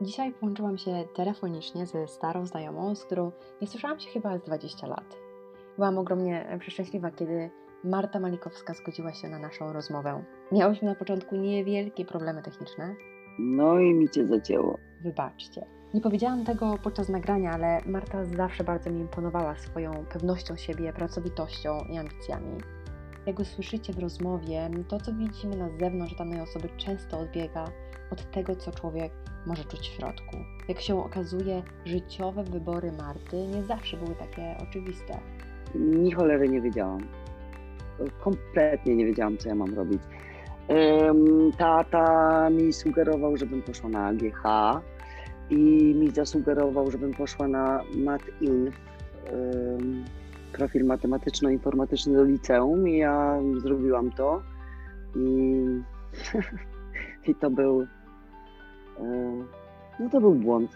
Dzisiaj połączyłam się telefonicznie ze starą znajomą, z którą nie słyszałam się chyba z 20 lat. Byłam ogromnie przeszczęśliwa, kiedy Marta Malikowska zgodziła się na naszą rozmowę. Miałyśmy na początku niewielkie problemy techniczne. No i mi cię zacięło. Wybaczcie. Nie powiedziałam tego podczas nagrania, ale Marta zawsze bardzo mi imponowała swoją pewnością siebie, pracowitością i ambicjami. Jak usłyszycie w rozmowie, to co widzimy na zewnątrz danej osoby często odbiega od tego, co człowiek może czuć w środku. Jak się okazuje, życiowe wybory Marty nie zawsze były takie oczywiste. Ni cholery nie wiedziałam. Kompletnie nie wiedziałam, co ja mam robić. Tata mi sugerował, żebym poszła na AGH i mi zasugerował, żebym poszła na MatInf, ym, profil matematyczno-informatyczny do liceum i ja zrobiłam to i, i to był no to był błąd.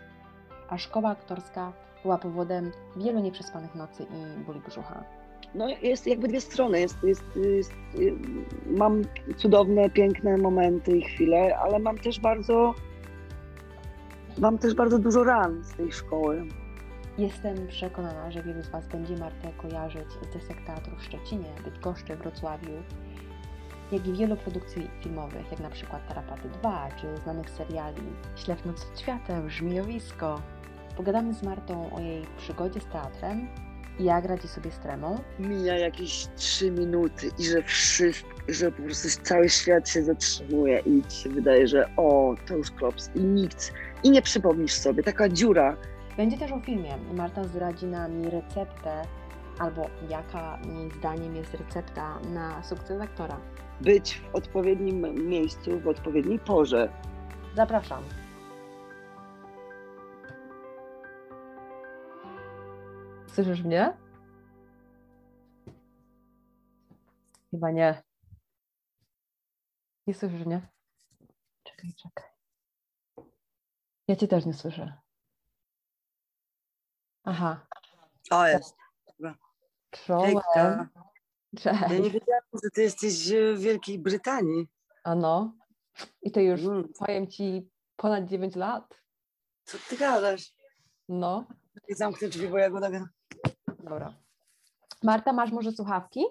A szkoła aktorska była powodem wielu nieprzespanych nocy i bóli brzucha. No jest jakby dwie strony. Jest, jest, jest, mam cudowne, piękne momenty i chwile, ale mam też bardzo mam też bardzo dużo ran z tej szkoły. Jestem przekonana, że wielu z Was będzie Martę kojarzyć z desek teatru w Szczecinie, Bydgoszczy, Wrocławiu, jak i wielu produkcji filmowych, jak na przykład Tarapaty 2, czy znanych seriali Ślew noc przed światem, Żmijowisko. Pogadamy z Martą o jej przygodzie z teatrem i jak radzi sobie z tremą. Mija jakieś trzy minuty i że wszystko, że po prostu cały świat się zatrzymuje i ci się wydaje, że o, to już klops i nikt, i nie przypomnisz sobie, taka dziura. Będzie też o filmie Marta zdradzi nam receptę, albo jaka jej zdaniem jest recepta na sukces aktora. Być w odpowiednim miejscu, w odpowiedniej porze. Zapraszam. Słyszysz mnie? Chyba nie. Nie słyszysz mnie? Czekaj, czekaj. Ja cię też nie słyszę. Aha. O, jest. Czołem. Hejka. Cześć. Ja nie wiedziałam, że ty jesteś w Wielkiej Brytanii. Ano. I to już, Mm. powiem ci, ponad 9 lat. Co ty gadasz? No. I zamknę drzwi, bo ja go nagram. Dobra. Marta, masz może słuchawki?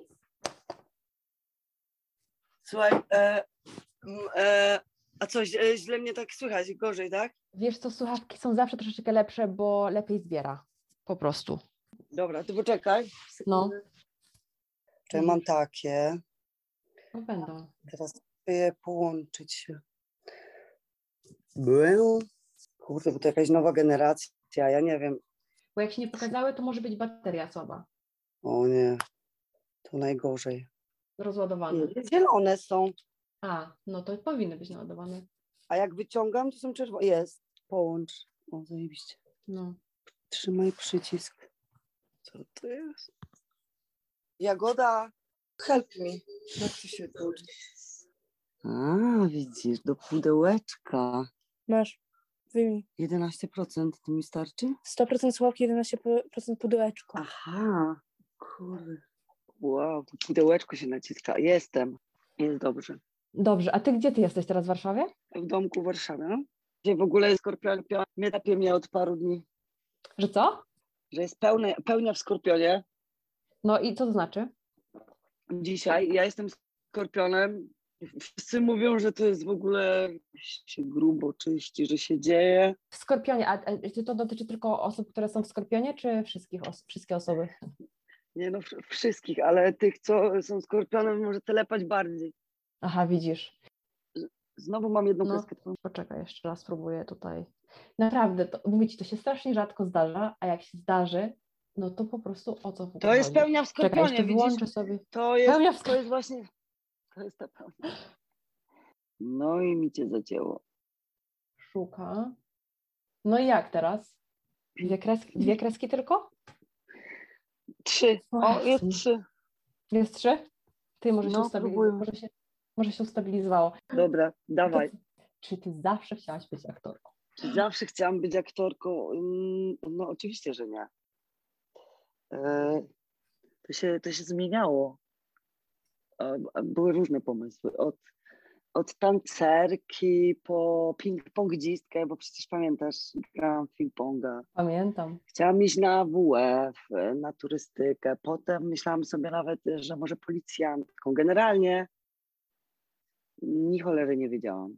Słuchaj, e, e, a co, źle, źle mnie tak słychać, gorzej, tak? Wiesz co, słuchawki są zawsze troszeczkę lepsze, bo lepiej zbiera. Po prostu. Dobra, ty poczekaj. No. To ja mam takie. No będą. Teraz je połączyć. Był. Kurde, bo to jakaś nowa generacja, ja nie wiem. Bo jak się nie pokazały, to może być bateria słaba. O nie, to najgorzej. Rozładowane. Zielone są, A, no to powinny być naładowane. a jak wyciągam, to są czerwone. Jest, połącz. O, zajebiście. No. Trzymaj przycisk. Co to jest? Jagoda, help me. Jak to się tworzy? A, widzisz, do pudełeczka. Masz. Wyjmij. 11% to mi starczy? 100% sławki, 11% pudełeczko. Aha, kurde. Wow, to pudełeczko się naciska. Jestem. Jest dobrze. Dobrze, a ty gdzie ty jesteś teraz w Warszawie? W domku Warszawy, no? Gdzie w ogóle skorpion mnie tapie mnie od paru dni. Że co? Że jest pełne, pełnia w skorpionie. No i co to znaczy? Dzisiaj ja jestem skorpionem. Wszyscy mówią, że to jest w ogóle się grubo czyści, że się dzieje. W Skorpionie, a, czy to dotyczy tylko osób, które są w Skorpionie, czy wszystkich os- wszystkie osoby? Nie no, wsz- wszystkich, ale tych, co są skorpionem, może telepać bardziej. Aha, widzisz. Znowu mam jedną No. kreskę. Poczekaj, jeszcze raz spróbuję tutaj. Naprawdę, to, mówię ci, to się strasznie rzadko zdarza, a jak się zdarzy, no to po prostu o co w ogóle To jest chodzi? pełnia w Czekaj, skorpionie, jeszcze widzisz? wyłączę sobie. To jest, Pełnia w to jest właśnie, to jest ta pełnia. No i mi cię zacięło. Szuka. No i jak teraz? Dwie kreski, dwie kreski tylko? Trzy. O, jest trzy. Jest trzy? Ty może się, No, ustabilizowało. próbuję. może się Może się ustabilizowało. Dobra, dawaj. To, czy ty zawsze chciałaś być aktorką? Czy zawsze chciałam być aktorką? Mm, No oczywiście, że nie. E, To się, to się zmieniało. E, Były różne pomysły. Od, od tancerki po ping-pongistkę, bo przecież pamiętasz, grałam w ping-ponga. Pamiętam. Chciałam iść na WF, na turystykę. Potem myślałam sobie nawet, że może policjantką. Generalnie ni cholery nie wiedziałam.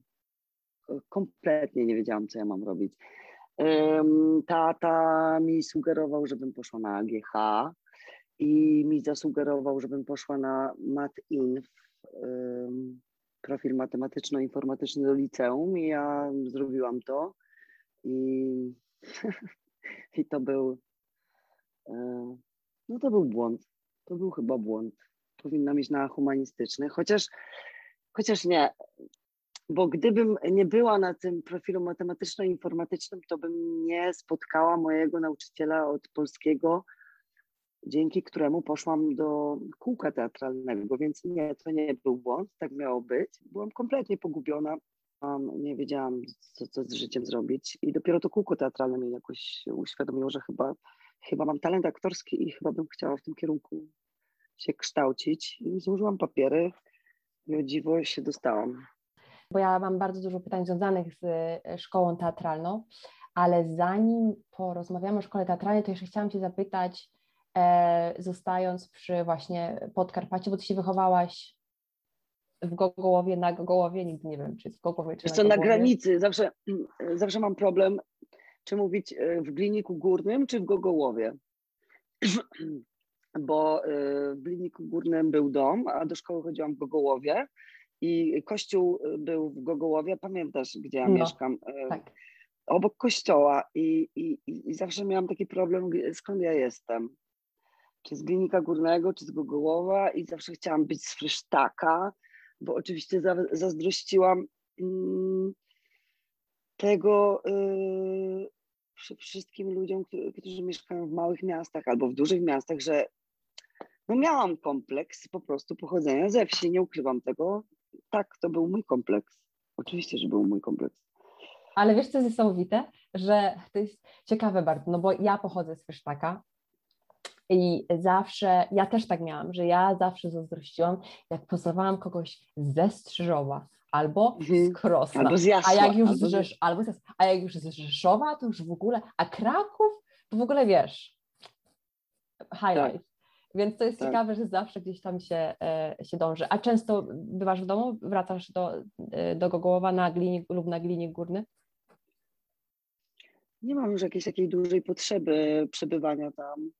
Kompletnie nie wiedziałam, co ja mam robić. Tata mi sugerował, żebym poszła na AGH i mi zasugerował, żebym poszła na MatInf, profil matematyczno-informatyczny do liceum i ja zrobiłam to i, i to był e, no to był błąd. To był chyba błąd. Powinnam iść na humanistyczny, chociaż, chociaż nie, bo gdybym nie była na tym profilu matematyczno-informatycznym, to bym nie spotkała mojego nauczyciela od polskiego, dzięki któremu poszłam do kółka teatralnego, więc nie, to nie był błąd, tak miało być. Byłam kompletnie pogubiona, nie wiedziałam, co, co z życiem zrobić i dopiero to kółko teatralne mi jakoś uświadomiło, że chyba, chyba mam talent aktorski i chyba bym chciała w tym kierunku się kształcić. I złożyłam papiery i o dziwo się dostałam. Bo ja mam bardzo dużo pytań związanych z e, szkołą teatralną, ale zanim porozmawiamy o szkole teatralnej, to jeszcze chciałam Cię zapytać, e, zostając przy właśnie Podkarpaciu, bo ty się wychowałaś w Gogołowie, na Gogołowie, nigdy nie wiem, czy w Gogołowie, czy Wiesz na co, na granicy, zawsze, zawsze mam problem, czy mówić e, w Gliniku Górnym, czy w Gogołowie. Bo e, w Gliniku Górnym był dom, a do szkoły chodziłam w Gogołowie i kościół e, był w Gogołowie, pamiętasz, gdzie ja No, mieszkam? Tak. Obok kościoła i, i, i zawsze miałam taki problem, skąd ja jestem czy z Glinika Górnego, czy z Gogołowa i zawsze chciałam być z Frysztaka, bo oczywiście za, zazdrościłam mm, tego y, wszystkim ludziom, którzy, którzy mieszkają w małych miastach albo w dużych miastach, że no miałam kompleks po prostu pochodzenia ze wsi, nie ukrywam tego. Tak, to był mój kompleks. Oczywiście, że był mój kompleks. Ale wiesz, co jest niesamowite? Że to jest ciekawe bardzo, no bo ja pochodzę z Frysztaka, i zawsze, ja też tak miałam, że ja zawsze zazdrościłam, jak poznawałam kogoś ze Strzyżowa albo Mhm. z Krosna. Albo z Jasła, a jak już albo z Rzesz, albo z, a jak już z Rzeszowa, to już w ogóle, a Kraków, to w ogóle wiesz, highlight. Więc to jest Tak. ciekawe, że zawsze gdzieś tam się, e, się dąży. A często bywasz w domu, wracasz do, e, do Gogołowa na glinie lub na glinie górny? Nie mam już jakiejś takiej dużej potrzeby przebywania tam.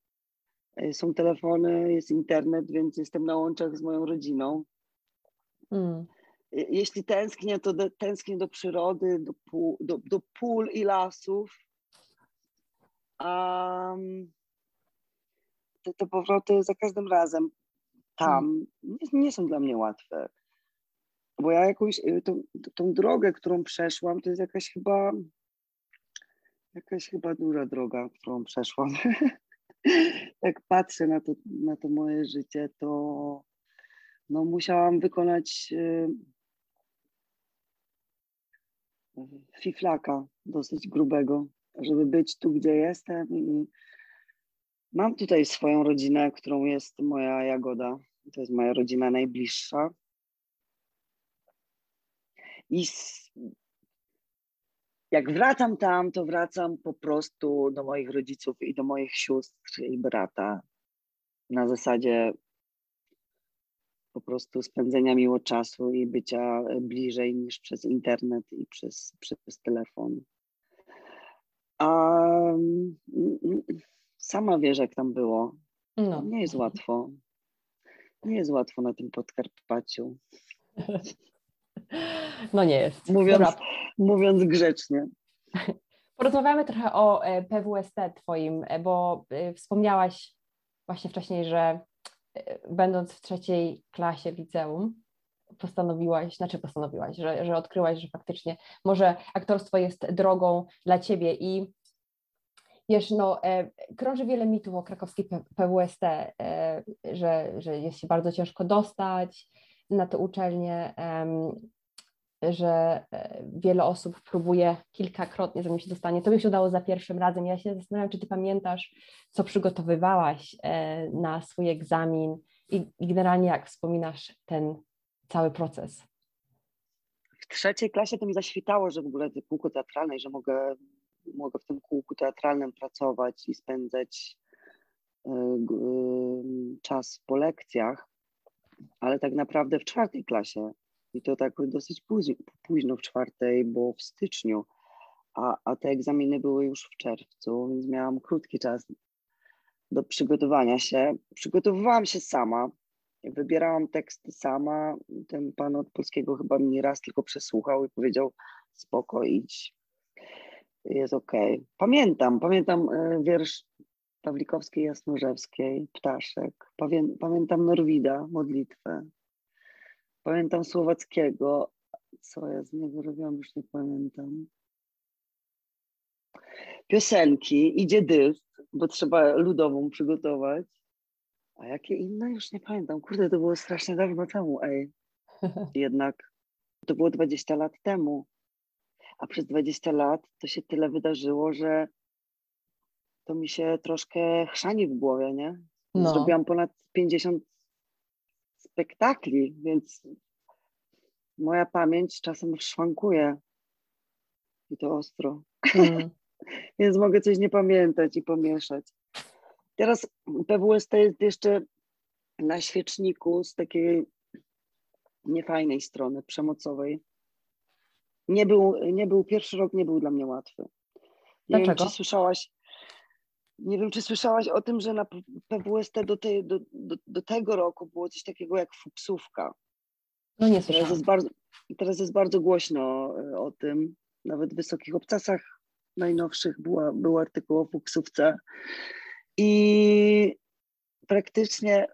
Y, Są telefony, jest internet, więc jestem na łączach z moją rodziną. Mm. Y, Jeśli tęsknię, to do, tęsknię do przyrody, do, pól, do, do pól i lasów. A mm, te, te powroty za każdym razem tam nie, nie są dla mnie łatwe. Bo ja jakąś y, tą, tą drogę, którą przeszłam, to jest jakaś chyba jakaś chyba duża droga, którą przeszłam. Jak patrzę na to, na to moje życie, to no, musiałam wykonać y, fiflaka dosyć grubego, żeby być tu, gdzie jestem. I mam tutaj swoją rodzinę, którą jest moja Jagoda. To jest moja rodzina najbliższa. I jak wracam tam, to wracam po prostu do moich rodziców i do moich sióstr i brata. Na zasadzie po prostu spędzenia miło czasu i bycia bliżej niż przez internet i przez, przez telefon. Mm, sama wiesz, jak tam było. No. Nie jest łatwo. Nie jest łatwo na tym Podkarpaciu. No nie jest. Mówiąc, Dobra, mówiąc grzecznie. Porozmawiamy trochę o e, PWST Twoim, e, bo e, wspomniałaś właśnie wcześniej, że będąc w trzeciej klasie liceum, postanowiłaś, znaczy postanowiłaś, że, że odkryłaś, że faktycznie może aktorstwo jest drogą dla Ciebie i wiesz, no, e, krąży wiele mitów o krakowskiej PWST, e, że, że jest się bardzo ciężko dostać na tę uczelnię, em, że e, wiele osób próbuje kilkakrotnie, zanim się dostanie. To by się udało za pierwszym razem. Ja się zastanawiam, czy ty pamiętasz, co przygotowywałaś na swój egzamin i, i generalnie jak wspominasz ten cały proces. w trzeciej klasie to mi zaświtało, że w ogóle kółko teatralne że mogę, mogę w tym kółku teatralnym pracować i spędzać y, y, czas po lekcjach, ale tak naprawdę w czwartej klasie i to tak dosyć późno, późno w czwartej, bo w styczniu, a, a te egzaminy były już w czerwcu, więc miałam krótki czas do przygotowania się. Przygotowywałam się sama, wybierałam teksty sama. Ten pan od polskiego chyba mnie raz tylko przesłuchał i powiedział: Spoko, idź. Jest okej. Okay. Pamiętam, pamiętam e, wiersz Pawlikowskiej Jasnorzewskiej, Ptaszek. Pamiętam Norwida, modlitwę. Pamiętam Słowackiego. Co ja z niego robiłam, już nie pamiętam. Piosenki, idzie dysk, bo trzeba ludową przygotować. A jakie inne? Już nie pamiętam. Kurde, to było strasznie dawno temu, ej. Jednak to było 20 lat temu. A przez 20 lat to się tyle wydarzyło, że to mi się troszkę chrzani w głowie, nie? No. Zrobiłam ponad 50 spektakli, więc moja pamięć czasem szwankuje. I to ostro. Mm. więc mogę coś nie pamiętać i pomieszać. Teraz PWST jest jeszcze na świeczniku z takiej niefajnej strony, przemocowej. Nie był, nie był, pierwszy rok nie był dla mnie łatwy. Nie Dlaczego? wiem, czy słyszałaś, nie wiem, czy słyszałaś o tym, że na PWST do, tej, do, do, do tego roku było coś takiego jak fuksówka. No nie słyszałam. Teraz jest bardzo, teraz jest bardzo głośno e, o tym. Nawet w Wysokich Obcasach najnowszych była, był artykuł o fuksówce. I praktycznie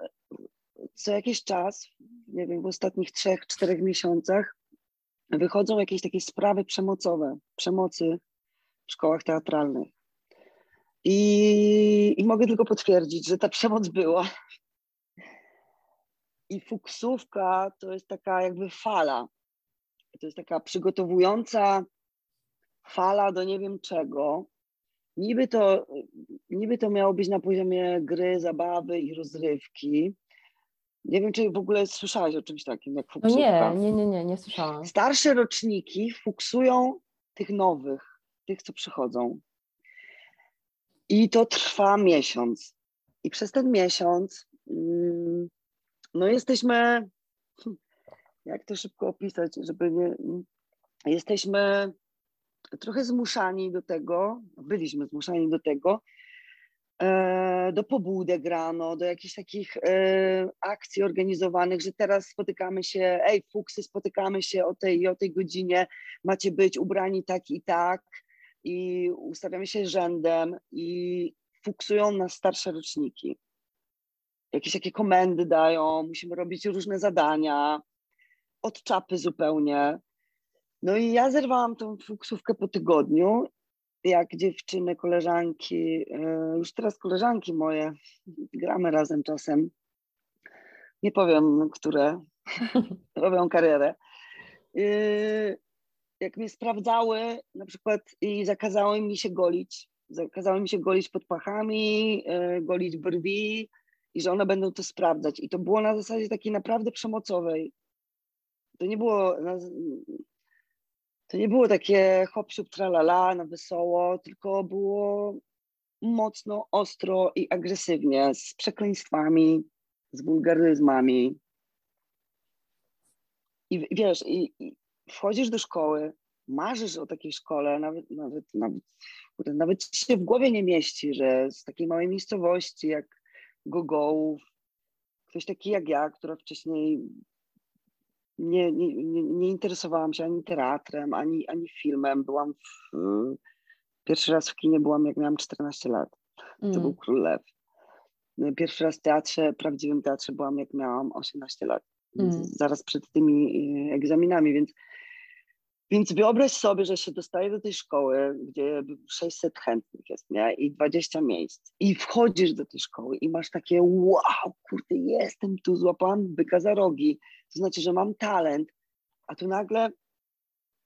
co jakiś czas, nie wiem, w ostatnich trzech, czterech miesiącach wychodzą jakieś takie sprawy przemocowe, przemocy w szkołach teatralnych. I, I mogę tylko potwierdzić, że ta przemoc była. I fuksówka to jest taka jakby fala. To jest taka przygotowująca fala do nie wiem czego, Niby to, niby to miało być na poziomie gry, zabawy i rozrywki. Nie wiem, czy w ogóle słyszałaś o czymś takim jak fuksówka. No nie, nie, nie, nie, nie słyszałam. Starsze roczniki fuksują tych nowych, tych, co przychodzą. I to trwa miesiąc. I przez ten miesiąc mm, no jesteśmy, jak to szybko opisać, żeby nie, jesteśmy trochę zmuszani do tego, byliśmy zmuszani do tego, do pobudek rano, do jakichś takich e, akcji organizowanych, że teraz spotykamy się, ej, fuksy, spotykamy się o tej i o tej godzinie, macie być ubrani tak i tak i ustawiamy się rzędem i fuksują nas starsze roczniki. Jakieś takie komendy dają, musimy robić różne zadania, od czapy zupełnie. No i ja zerwałam tą fuksówkę po tygodniu, jak dziewczyny, koleżanki, e, już teraz koleżanki moje, gramy razem czasem, nie powiem, które robią karierę. E, jak mnie sprawdzały na przykład i zakazały mi się golić, zakazały mi się golić pod pachami, e, golić brwi i że one będą to sprawdzać. I to było na zasadzie takiej naprawdę przemocowej. To nie było to nie było takie hop siup tralala na wesoło, tylko było mocno, ostro i agresywnie, z przekleństwami, z wulgaryzmami. I wiesz, i, i wchodzisz do szkoły, marzysz o takiej szkole, nawet, nawet, nawet, nawet się w głowie nie mieści, że z takiej małej miejscowości jak Gogołów, ktoś taki jak ja, która wcześniej nie, nie, nie, nie interesowałam się ani teatrem, ani, ani filmem. Byłam w, pierwszy raz w kinie byłam jak miałam 14 lat. To mm. był Król Lew. Pierwszy raz w teatrze, prawdziwym teatrze byłam jak miałam 18 lat. Mm. Zaraz przed tymi e, egzaminami, więc więc wyobraź sobie, że się dostaje do tej szkoły, gdzie 600 chętnych jest, nie? I 20 miejsc. I wchodzisz do tej szkoły i masz takie wow, kurde, jestem tu, złapałam byka za rogi. To znaczy, że mam talent. A tu nagle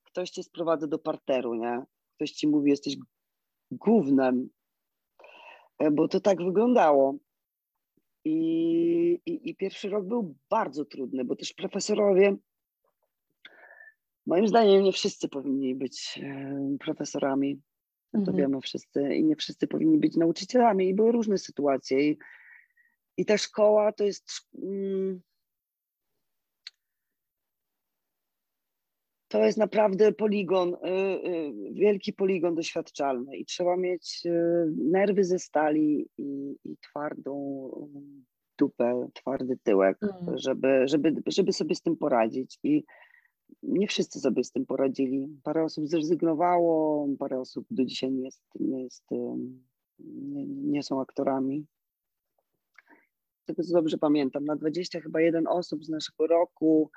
ktoś cię sprowadza do parteru, nie? Ktoś ci mówi, jesteś głównym. E, bo to tak wyglądało. I, i, I pierwszy rok był bardzo trudny, bo też profesorowie Moim zdaniem nie wszyscy powinni być e, profesorami. To Mhm. wiemy wszyscy i nie wszyscy powinni być nauczycielami. I były różne sytuacje. I, i ta szkoła to jest. mm, To jest naprawdę poligon, y, y, wielki poligon doświadczalny i trzeba mieć nerwy ze stali i, i twardą mm, dupę, twardy tyłek, Mm. żeby, żeby, żeby sobie z tym poradzić. I nie wszyscy sobie z tym poradzili. Parę osób zrezygnowało, parę osób do dzisiaj nie, jest, nie, jest, nie, nie są aktorami. Z tego co dobrze pamiętam, na 20 chyba jeden osób z naszego roku,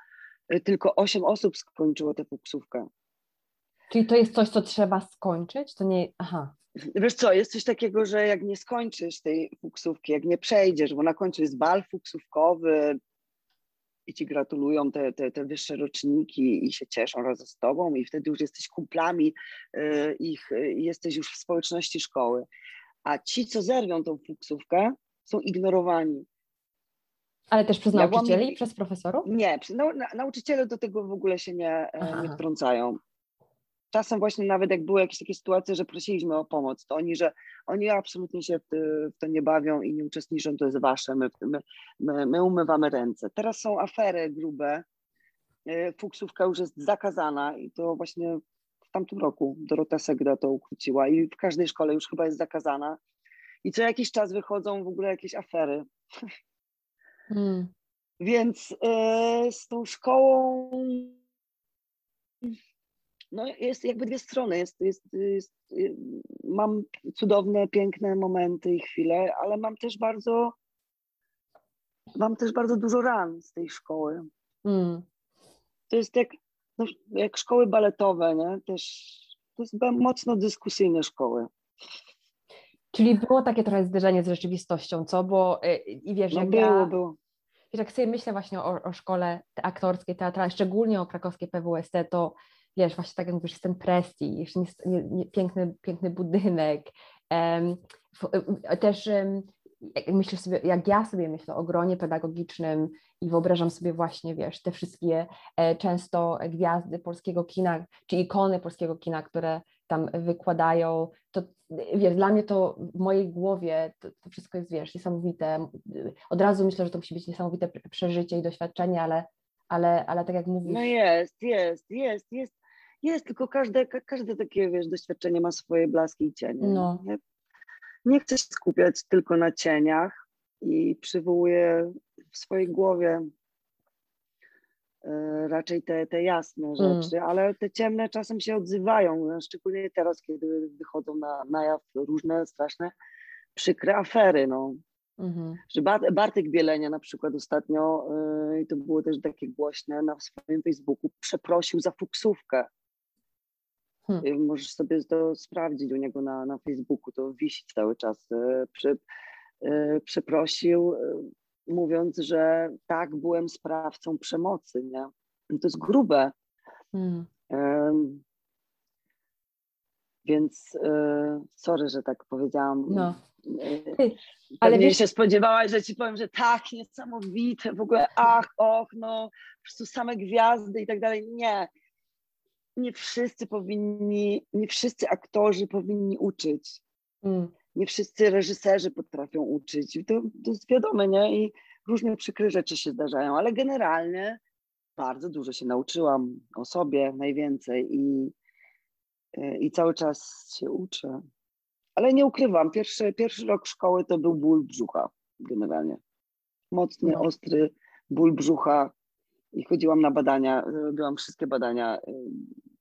y, tylko 8 osób skończyło tę fuksówkę. Czyli to jest coś, co trzeba skończyć? To nie. Aha. Wiesz co, jest coś takiego, że jak nie skończysz tej fuksówki, jak nie przejdziesz, bo na końcu jest bal fuksówkowy i ci gratulują te, te, te wyższe roczniki i się cieszą razem z tobą i wtedy już jesteś kumplami y, ich, y, i jesteś już w społeczności szkoły. A ci, co zerwią tą fuksówkę, są ignorowani. Ale też przez Ja byłam- nauczycieli przez profesorów? Nie, na, nauczyciele do tego w ogóle się nie, e, Aha. nie wtrącają. Czasem właśnie nawet jak były jakieś takie sytuacje, że prosiliśmy o pomoc, to oni, że oni absolutnie się w, to nie bawią i nie uczestniczą, to jest wasze, my, my, my, my umywamy ręce. Teraz są afery grube, e, fuksówka już jest zakazana i to właśnie w tamtym roku Dorota Segda to ukróciła i w każdej szkole już chyba jest zakazana. I co jakiś czas wychodzą w ogóle jakieś afery. Mm. Więc e, z tą szkołą no jest jakby dwie strony. Jest, jest, jest, y, mam cudowne, piękne momenty i chwile, ale mam też bardzo mam też bardzo dużo ran z tej szkoły. Mm. To jest jak, no, jak szkoły baletowe, nie? Też to jest mocno dyskusyjne szkoły. Czyli było takie trochę zderzenie z rzeczywistością, co? Bo y, i wiesz, No jak było, ja, było. wiesz, jak sobie myślę właśnie o, o szkole te- aktorskiej, teatralnej, szczególnie o krakowskiej PWST, to wiesz, właśnie tak jak mówisz, jest ten prestiż, nie, nie, piękny, piękny budynek. y, też jak myślę sobie, jak ja sobie myślę o gronie pedagogicznym i wyobrażam sobie właśnie, wiesz, te wszystkie e, często gwiazdy polskiego kina, czy ikony polskiego kina, które tam wykładają, to wiesz, dla mnie to w mojej głowie to, to wszystko jest, wiesz, niesamowite. Y, Od razu myślę, że to musi być niesamowite prze- przeżycie i doświadczenie, ale, ale, ale tak jak mówisz, No jest, jest, jest, jest, jest, tylko każde, ka- każde takie, wiesz, doświadczenie ma swoje blaski i cienie. No. Nie, nie chcę się skupiać tylko na cieniach i przywołuję w swojej głowie e, raczej te, te jasne Mm. rzeczy, ale te ciemne czasem się odzywają, no, szczególnie teraz, kiedy wychodzą na, na jaw różne straszne, przykre afery, no mhm, że Bart- Bartek Bielenia na przykład ostatnio, yy, i to było też takie głośne na swoim Facebooku, przeprosił za fuksówkę. Hmm. Yy, Możesz sobie to sprawdzić u niego na, na Facebooku, to wisi cały czas. Yy, Prze, yy, przeprosił, mówiąc, że tak, byłem sprawcą przemocy, nie? To jest grube. mm. Ym, Więc sorry, że tak powiedziałam. No. Ty, ale wiesz- się spodziewałaś, że ci powiem, że tak, niesamowite, w ogóle ach, och, no, po prostu same gwiazdy i tak dalej. Nie. Nie wszyscy powinni, nie wszyscy aktorzy powinni uczyć. Mm. Nie wszyscy reżyserzy potrafią uczyć. I To, to jest wiadome, nie? I różne przykre rzeczy się zdarzają, ale generalnie bardzo dużo się nauczyłam o sobie, najwięcej i, y, i cały czas się uczę. Ale nie ukrywam, pierwszy, pierwszy rok szkoły to był ból brzucha generalnie. Mocny, No. ostry ból brzucha i chodziłam na badania, robiłam wszystkie badania y,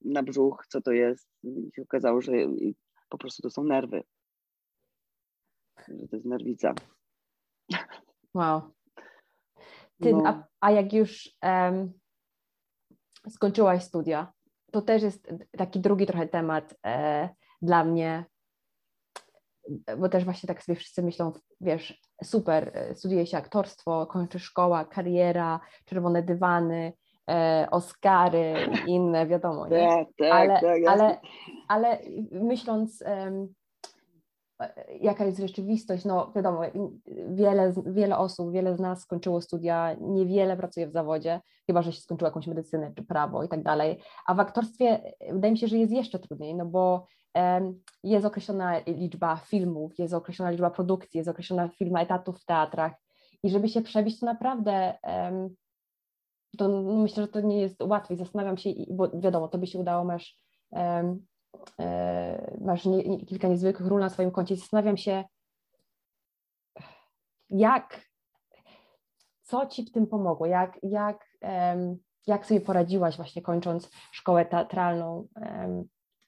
na brzuch, co to jest i się okazało, że po prostu to są nerwy. Że to jest nerwica. Wow. Ty, No. a, a jak już em, skończyłaś studia, to też jest taki drugi trochę temat e, dla mnie, bo też właśnie tak sobie wszyscy myślą, wiesz, super, e, studiuje się aktorstwo, kończy szkoła, kariera, czerwone dywany, Oscary i inne, wiadomo, nie? Tak, tak, ale, tak. ale, ale myśląc, e, jaka jest rzeczywistość, no wiadomo, wiele, wiele osób, wiele z nas skończyło studia, niewiele pracuje w zawodzie, chyba, że się skończyło jakąś medycynę czy prawo i tak dalej, a w aktorstwie e, wydaje mi się, że jest jeszcze trudniej, no bo jest określona liczba filmów, jest określona liczba produkcji, jest określona liczba etatów w teatrach i żeby się przebić, to naprawdę to myślę, że to nie jest łatwe. Zastanawiam się, bo wiadomo, to by się udało, masz, e, masz nie, kilka niezwykłych ról na swoim koncie. Zastanawiam się, jak, co ci w tym pomogło, jak, jak, jak sobie poradziłaś właśnie kończąc szkołę teatralną,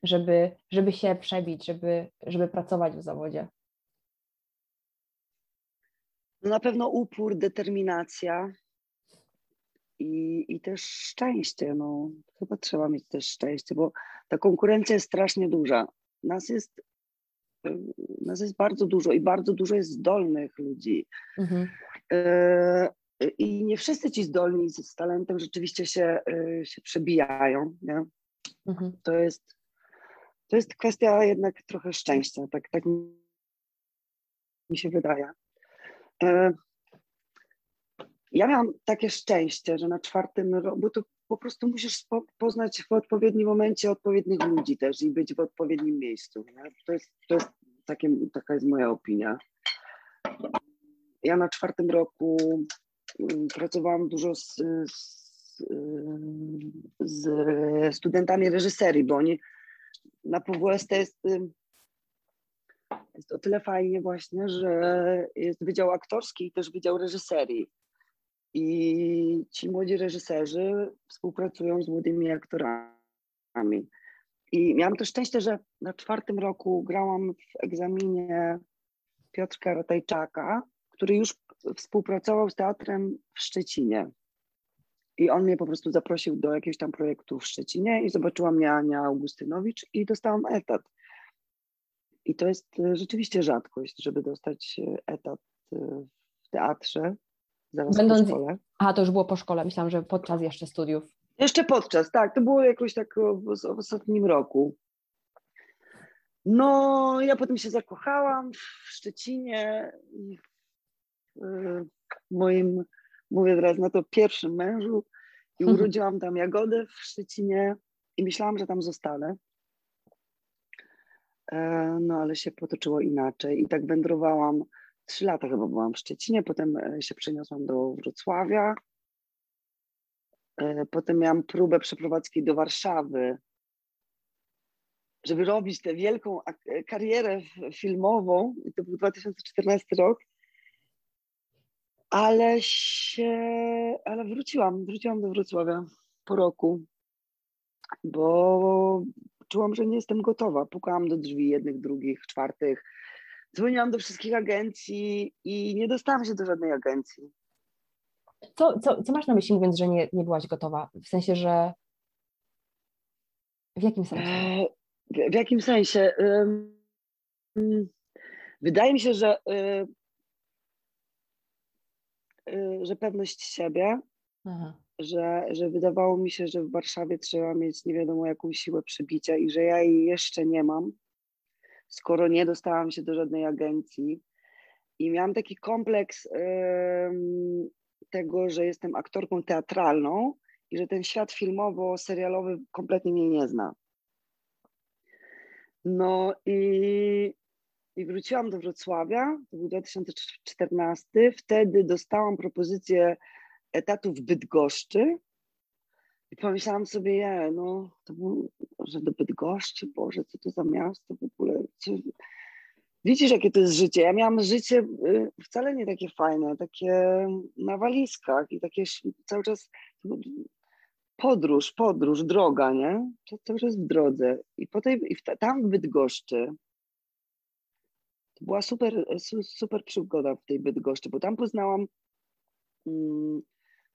żeby, żeby się przebić, żeby, żeby pracować w zawodzie? No na pewno upór, determinacja, i, i też szczęście. No, chyba trzeba mieć też szczęście, bo ta konkurencja jest strasznie duża. Nas jest, y, nas jest bardzo dużo i bardzo dużo jest zdolnych ludzi. Mhm. E, I nie wszyscy ci zdolni z, talentem rzeczywiście się, y, się przebijają. Nie? Mhm. To, jest, to jest kwestia jednak trochę szczęścia, tak, tak mi się wydaje. Ja miałam takie szczęście, że na czwartym roku, bo to po prostu musisz poznać w odpowiednim momencie odpowiednich ludzi też i być w odpowiednim miejscu. Nie? To jest, to jest takie, taka jest moja opinia. Ja na czwartym roku mm, pracowałam dużo z, z, z studentami reżyserii, bo oni na PWST jest, jest o tyle fajnie właśnie, że jest wydział aktorski i też wydział reżyserii. I ci młodzi reżyserzy współpracują z młodymi aktorami. I miałam to szczęście, że na czwartym roku grałam w egzaminie Piotrka Ratajczaka, który już współpracował z teatrem w Szczecinie. I on mnie po prostu zaprosił do jakiegoś tam projektu w Szczecinie i zobaczyła mnie Ania Augustynowicz i dostałam etat. I to jest rzeczywiście rzadkość, żeby dostać etat w teatrze zaraz Będąc... po szkole. A, to już było po szkole, myślałam, że podczas jeszcze studiów. Jeszcze podczas, tak, to było jakoś tak w, w ostatnim roku. No, ja potem się zakochałam w Szczecinie i w moim, mówię teraz na to, pierwszym mężu i mhm. urodziłam tam Jagodę w Szczecinie i myślałam, że tam zostanę. E, no, ale się potoczyło inaczej i tak wędrowałam trzy lata chyba byłam w Szczecinie, potem e, się przeniosłam do Wrocławia. E, potem miałam próbę przeprowadzki do Warszawy, żeby robić tę wielką e, karierę filmową. I to był 2014 rok. Ale się, ale wróciłam, wróciłam do Wrocławia po roku, bo czułam, że nie jestem gotowa. Pukałam do drzwi jednych, drugich, czwartych dzwoniłam do wszystkich agencji i nie dostałam się do żadnej agencji. Co, co, co masz na myśli mówiąc, że nie, nie byłaś gotowa? W sensie, że w jakim sensie? E, w, w jakim sensie? Wydaje mi się, że, e, e, że pewność siebie, że, że wydawało mi się, że w Warszawie trzeba mieć nie wiadomo jaką siłę przybicia i że ja jej jeszcze nie mam skoro nie dostałam się do żadnej agencji. I miałam taki kompleks tego, że jestem aktorką teatralną i że ten świat filmowo-serialowy kompletnie mnie nie zna. No i, i wróciłam do Wrocławia, to był 2014. Wtedy dostałam propozycję etatu w Bydgoszczy i pomyślałam sobie, je, no, to był, że do Bydgoszczy, Boże, co to za miasto w ogóle. Co... Widzisz, jakie to jest życie. Ja miałam życie y, wcale nie takie fajne, takie na walizkach i takie cały czas podróż, podróż, droga, nie? Cały czas w drodze. I, po tej, i tam w Bydgoszczy to była super, super przygoda w tej Bydgoszczy, bo tam poznałam, mm,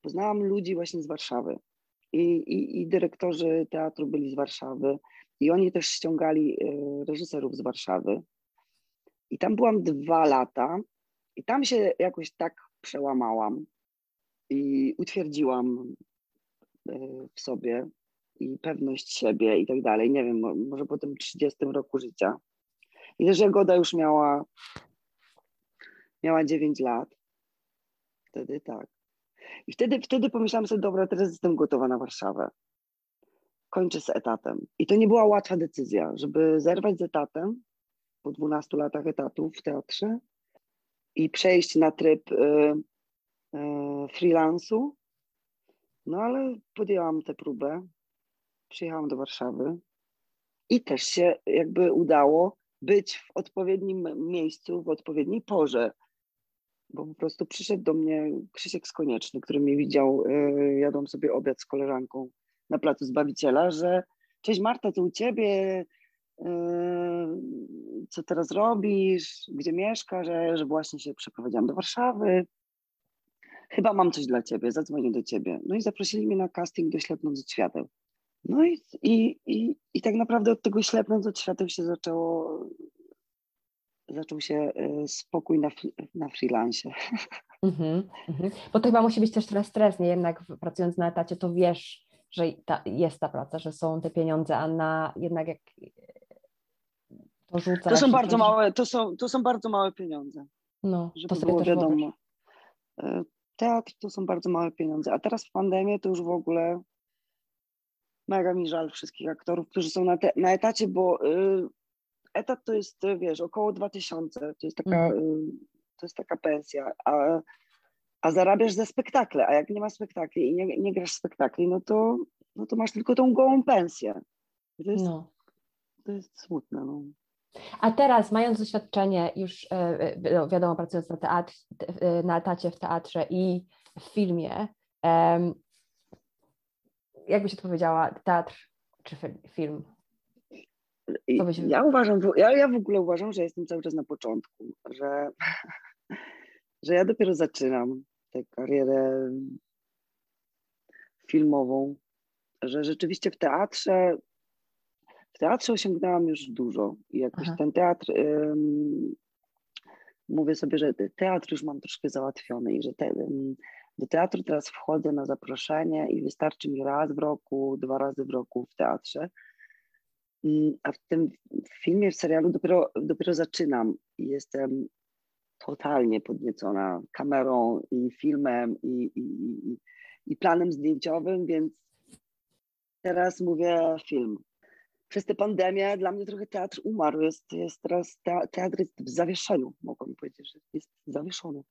poznałam ludzi właśnie z Warszawy i, i, i dyrektorzy teatru byli z Warszawy i oni też ściągali e, reżyserów z Warszawy. I tam byłam dwa lata i tam się jakoś tak przełamałam i utwierdziłam e, w sobie i pewność siebie i tak dalej. Nie wiem, może po tym 30 roku życia. I też Jagoda już miała, miała 9 lat. Wtedy tak. I wtedy, wtedy pomyślałam sobie, dobra, teraz jestem gotowa na Warszawę. Kończę z etatem. I to nie była łatwa decyzja, żeby zerwać z etatem po 12 latach etatu w teatrze i przejść na tryb y, y, freelansu. No ale podjęłam tę próbę. Przyjechałam do Warszawy i też się jakby udało być w odpowiednim miejscu, w odpowiedniej porze. Bo po prostu przyszedł do mnie Krzysiek Skonieczny, który mnie widział, yy, jadłam sobie obiad z koleżanką na placu Zbawiciela, że cześć Marta, co u ciebie, yy, co teraz robisz, gdzie mieszkasz, że, że właśnie się przeprowadziłam do Warszawy. Chyba mam coś dla ciebie, zadzwonię do ciebie. No i zaprosili mnie na casting do Ślepnąc od świateł. No i, i, i, i tak naprawdę od tego Ślepnąc od świateł się zaczęło, zaczął się y, spokój na, na freelancie. Mhm, mhm. Bo to chyba musi być też trochę stres, nie? Jednak pracując na etacie, to wiesz, że ta, jest ta praca, że są te pieniądze, a na jednak jak to rzucasz... To są bardzo coś- małe, to są, to są bardzo małe pieniądze, No, żeby to sobie było wiadomo. wyobraź. Y, Teatr to są bardzo małe pieniądze, a teraz w pandemii to już w ogóle mega mi żal wszystkich aktorów, którzy są na, te, na etacie, bo y, etat to jest, y, wiesz, około 2000, to jest taka, Mhm. y, to jest taka pensja, a, a zarabiasz za spektakle, a jak nie ma spektakli i nie, nie grasz spektakli, no to, no to masz tylko tą gołą pensję. To jest, No. to jest smutne. No. A teraz, mając doświadczenie już, e, e, no, wiadomo, pracując na, teatr, e, na etacie w teatrze i w filmie, jakbyś odpowiedziała, teatr czy fi- film? Ja uważam, ja, ja w ogóle uważam, że jestem cały czas na początku, że, że ja dopiero zaczynam tę karierę filmową, że rzeczywiście w teatrze w teatrze osiągnęłam już dużo i jakoś Aha. ten teatr mówię sobie, że te- teatr już mam troszkę załatwiony i że te, do teatru teraz wchodzę na zaproszenie i wystarczy mi raz w roku, dwa razy w roku w teatrze. A w tym filmie, w serialu dopiero, dopiero zaczynam i jestem totalnie podniecona kamerą i filmem i, i, i, i planem zdjęciowym, więc teraz mówię film. Przez tę pandemię dla mnie trochę teatr umarł. Jest, jest teraz te, teatr jest w zawieszeniu, mogłabym powiedzieć, że jest zawieszony.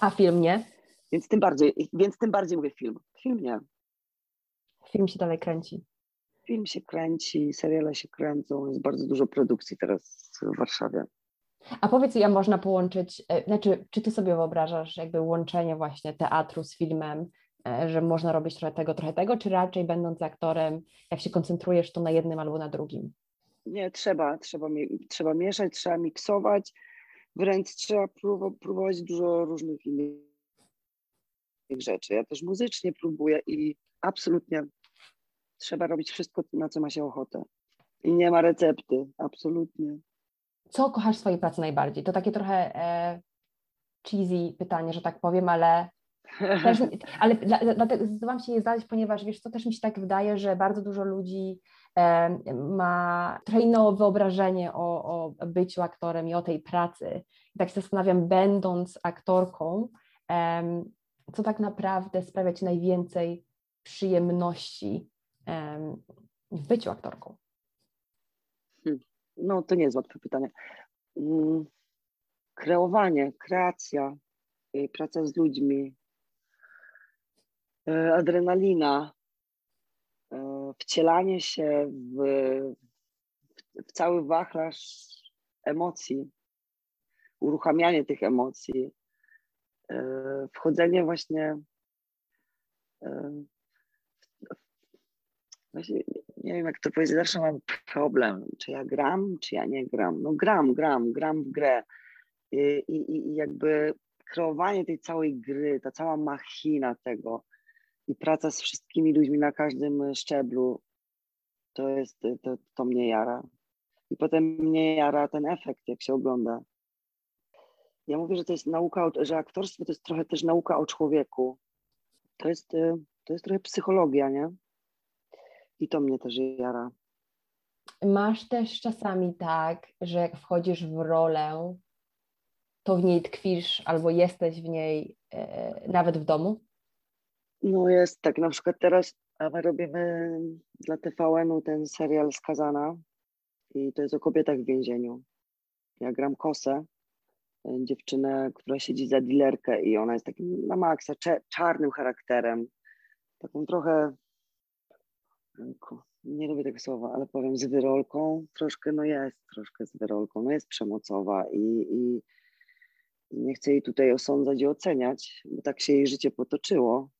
A film nie? Więc tym bardziej, więc tym bardziej mówię film. Film nie. Film się dalej kręci. Film się kręci, seriale się kręcą, jest bardzo dużo produkcji teraz w Warszawie. A powiedz, jak można połączyć, e, znaczy, czy ty sobie wyobrażasz jakby łączenie właśnie teatru z filmem, e, że można robić trochę tego, trochę tego, czy raczej będąc aktorem, jak się koncentrujesz, to na jednym albo na drugim? Nie, trzeba, trzeba, trzeba mieszać, trzeba miksować, wręcz trzeba próbować dużo różnych innych rzeczy. Ja też muzycznie próbuję i absolutnie trzeba robić wszystko, na co ma się ochotę. I nie ma recepty, absolutnie. Co kochasz w swojej pracy najbardziej? To takie trochę e, cheesy pytanie, że tak powiem, ale Też, ale dla- dla- dlatego zdecydowałam się je zadać, ponieważ wiesz, to też mi się tak wydaje, że bardzo dużo ludzi em, ma trochę inne wyobrażenie o, o byciu aktorem i o tej pracy. I tak się zastanawiam, będąc aktorką, em, co tak naprawdę sprawia ci najwięcej przyjemności em, w byciu aktorką? No, to nie jest łatwe pytanie. Mm, Kreowanie, kreacja, y, praca z ludźmi, y, adrenalina, y, wcielanie się w, w cały wachlarz emocji, uruchamianie tych emocji, wchodzenie właśnie Właśnie nie wiem, jak to powiedzieć, zawsze mam problem, czy ja gram, czy ja nie gram. No gram, gram, gram w grę. I, i, i jakby kreowanie tej całej gry, ta cała machina tego i praca z wszystkimi ludźmi na każdym szczeblu, to jest, to, to mnie jara. I potem mnie jara ten efekt, jak się ogląda. Ja mówię, że to jest nauka, że aktorstwo to jest trochę też nauka o człowieku. To jest, y, to jest trochę psychologia, nie? I to mnie też jara. masz też czasami tak, że jak wchodzisz w rolę, to w niej tkwisz albo jesteś w niej e, nawet w domu? No jest tak, na przykład teraz my robimy dla TVN-u ten serial Skazana i to jest o kobietach w więzieniu. Ja gram Kosę, e, dziewczynę, która siedzi za dilerkę i ona jest takim na maksa czarnym charakterem, taką trochę, nie lubię tego słowa, ale powiem z wyrolką, troszkę, no jest troszkę z wyrolką, no jest przemocowa i, i nie chcę jej tutaj osądzać i oceniać, bo tak się jej życie potoczyło.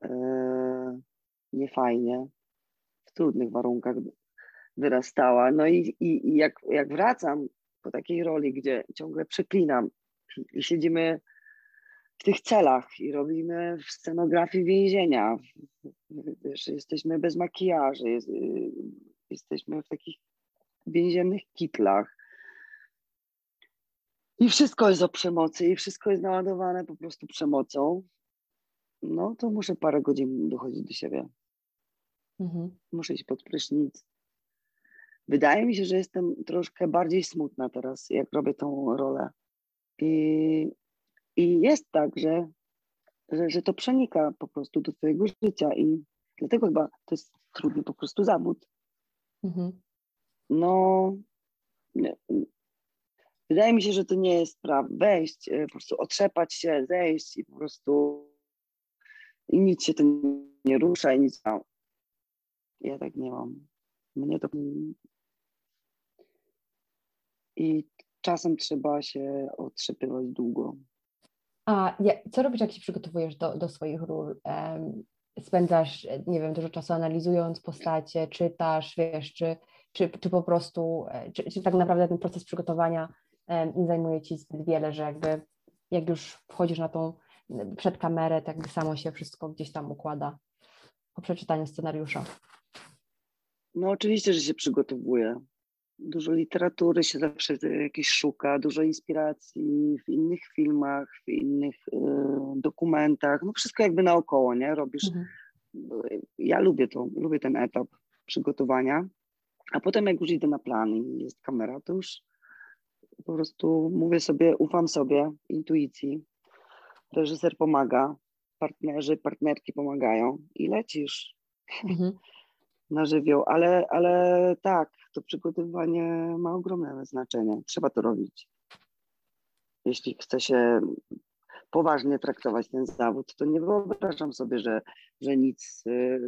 Eee, niefajnie, w trudnych warunkach wyrastała. No i, i, i jak, jak wracam po takiej roli, gdzie ciągle przeklinam i siedzimy w tych celach i robimy w scenografii więzienia, wiesz, jesteśmy bez makijaży, jest, y, jesteśmy w takich więziennych kitlach, i wszystko jest o przemocy, i wszystko jest naładowane po prostu przemocą, no to muszę parę godzin dochodzić do siebie. Mhm. Muszę iść pod prysznic. Wydaje mi się, że jestem troszkę bardziej smutna teraz, jak robię tą rolę. I, i jest tak, że, że, że to przenika po prostu do twojego życia i dlatego chyba to jest trudny po prostu zawód. Mhm. No, Wydaje mi się, że to nie jest sprawa. Wejść, e, po prostu otrzepać się, zejść i po prostu i nic się tym nie rusza i nic. Ja tak nie mam. Mnie to. I czasem trzeba się otrzepywać długo. A co robisz, jak się przygotowujesz do, do swoich ról? spędzasz, nie wiem, dużo czasu analizując postacie, czytasz, wiesz, czy, czy, czy po prostu, e, czy, czy tak naprawdę ten proces przygotowania nie zajmuje ci zbyt wiele, że jakby jak już wchodzisz na tą przed kamerę, to jakby samo się wszystko gdzieś tam układa po przeczytaniu scenariusza. No oczywiście, że się przygotowuję. Dużo literatury się zawsze jakieś szuka, dużo inspiracji w innych filmach, w innych y, dokumentach, no wszystko jakby naokoło, nie? Robisz. Mhm. Ja lubię to, lubię ten etap przygotowania, a potem jak już idę na plan i jest kamera, to już po prostu mówię sobie, ufam sobie, intuicji. Reżyser pomaga, partnerzy, partnerki pomagają i lecisz mhm. Na żywioł. Ale, ale tak, to przygotowywanie ma ogromne znaczenie. Trzeba to robić. Jeśli chce się poważnie traktować ten zawód, to nie wyobrażam sobie, że, że nic y,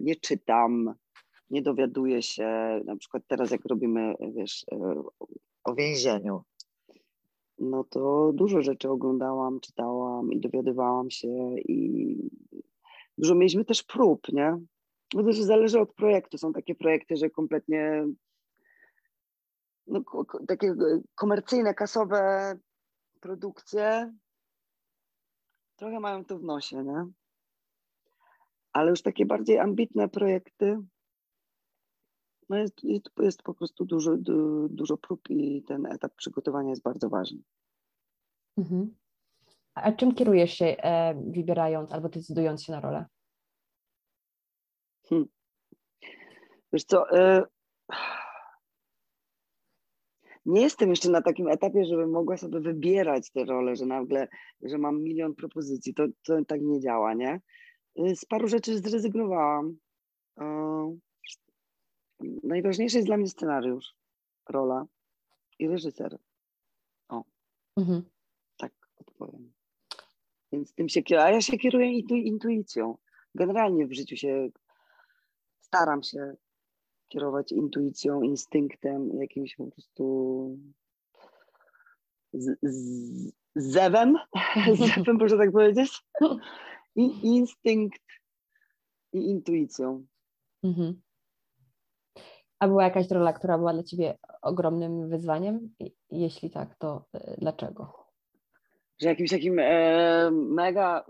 nie czytam, nie dowiaduję się. Na przykład teraz, jak robimy, wiesz, y, o więzieniu, no to dużo rzeczy oglądałam, czytałam i dowiadywałam się i dużo mieliśmy też prób, nie? To zależy od projektu. Są takie projekty, że kompletnie no, takie komercyjne, kasowe produkcje trochę mają to w nosie, nie? Ale już takie bardziej ambitne projekty, no jest, jest, jest po prostu dużo, du, dużo prób i ten etap przygotowania jest bardzo ważny. Mhm. A czym kierujesz się e, wybierając albo decydując się na rolę? Hmm. Wiesz co, e, nie jestem jeszcze na takim etapie, żebym mogła sobie wybierać te role, że nagle, że mam milion propozycji. To, to tak nie działa, nie? E, z paru rzeczy zrezygnowałam. E, najważniejszy jest dla mnie scenariusz, rola i reżyser. O, mhm. tak odpowiem. Więc tym się kieruję, a ja się kieruję intu, intuicją. Generalnie w życiu się staram się kierować intuicją, instynktem, jakimś po prostu z, z, zewem, zewem, można tak powiedzieć, i instynkt i intuicją. Mhm. A była jakaś rola, która była dla ciebie ogromnym wyzwaniem? Jeśli tak, to e, dlaczego? Że jakimś takim e, mega,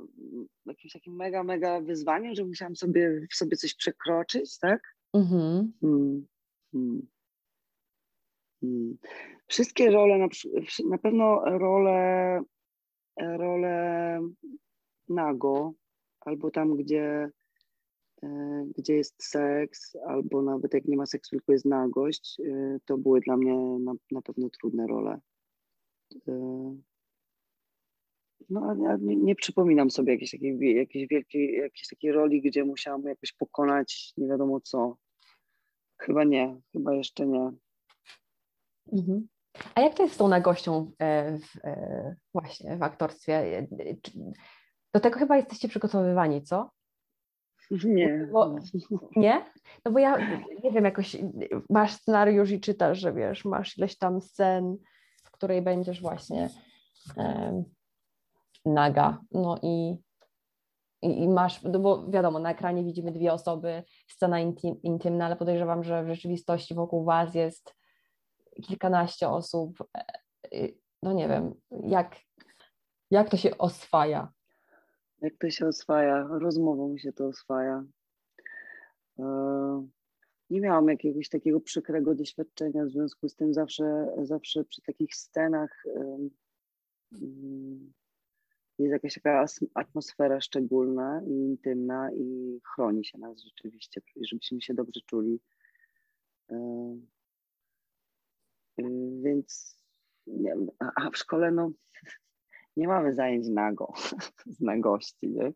jakimś takim mega, mega wyzwaniem, że musiałam sobie sobie coś przekroczyć, tak? Mhm. Hmm. Hmm. Hmm. Wszystkie role, na, na pewno role, role nago, albo tam, gdzie e, gdzie jest seks, albo nawet jak nie ma seksu, tylko jest nagość, e, to były dla mnie na, na pewno trudne role. No, ja nie, nie przypominam sobie jakiejś takiej, jakiejś wielkiej, jakiejś takiej roli, gdzie musiałam jakoś pokonać nie wiadomo co. Chyba nie, chyba jeszcze nie. Mhm. A jak to jest z tą nagością e, w, e, właśnie w aktorstwie? E, Do tego chyba jesteście przygotowywani, co? Nie. Bo- Nie? No bo ja nie wiem, jakoś masz scenariusz i czytasz, że wiesz, masz ileś tam scen, w której będziesz właśnie naga. No i, i, i masz, no bo wiadomo, na ekranie widzimy dwie osoby, scena intim, intymna, ale podejrzewam, że w rzeczywistości wokół was jest kilkanaście osób. E, e, No nie wiem, jak, jak to się oswaja? Jak to się oswaja? Rozmową się to oswaja. E, Nie miałam jakiegoś takiego przykrego doświadczenia, w związku z tym zawsze, zawsze przy takich scenach mm, jest jakaś taka atmosfera szczególna i intymna i chroni się nas rzeczywiście, żebyśmy się dobrze czuli. E, y, Więc nie a w szkole no, nie mamy zajęć nago, z nagości, nie?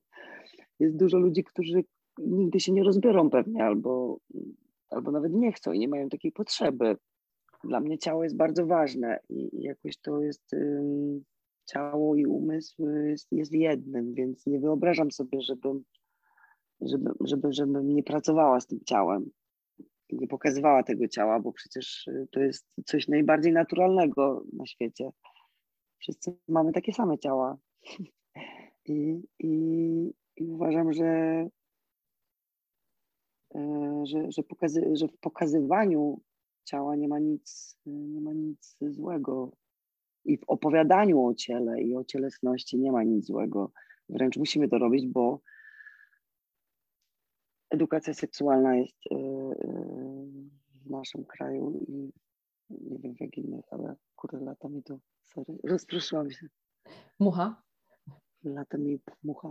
Jest dużo ludzi, którzy nigdy się nie rozbiorą pewnie, albo, albo nawet nie chcą i nie mają takiej potrzeby. Dla mnie ciało jest bardzo ważne i jakoś to jest ym, ciało i umysł jest, jest jednym, więc nie wyobrażam sobie, żebym, żeby, żeby, żebym nie pracowała z tym ciałem, nie pokazywała tego ciała, bo przecież y, to jest coś najbardziej naturalnego na świecie. Wszyscy mamy takie same ciała. I, i, i uważam, że, e, że, że, pokazy, że w pokazywaniu ciała nie ma nic, nie ma nic złego. I w opowiadaniu o ciele i o cielesności nie ma nic złego. Wręcz musimy to robić, bo edukacja seksualna jest e, e, w naszym kraju i nie wiem w jak innych, ale kurde, lata mi to, sorry, rozproszyłam się. Mucha? Lata mi mucha.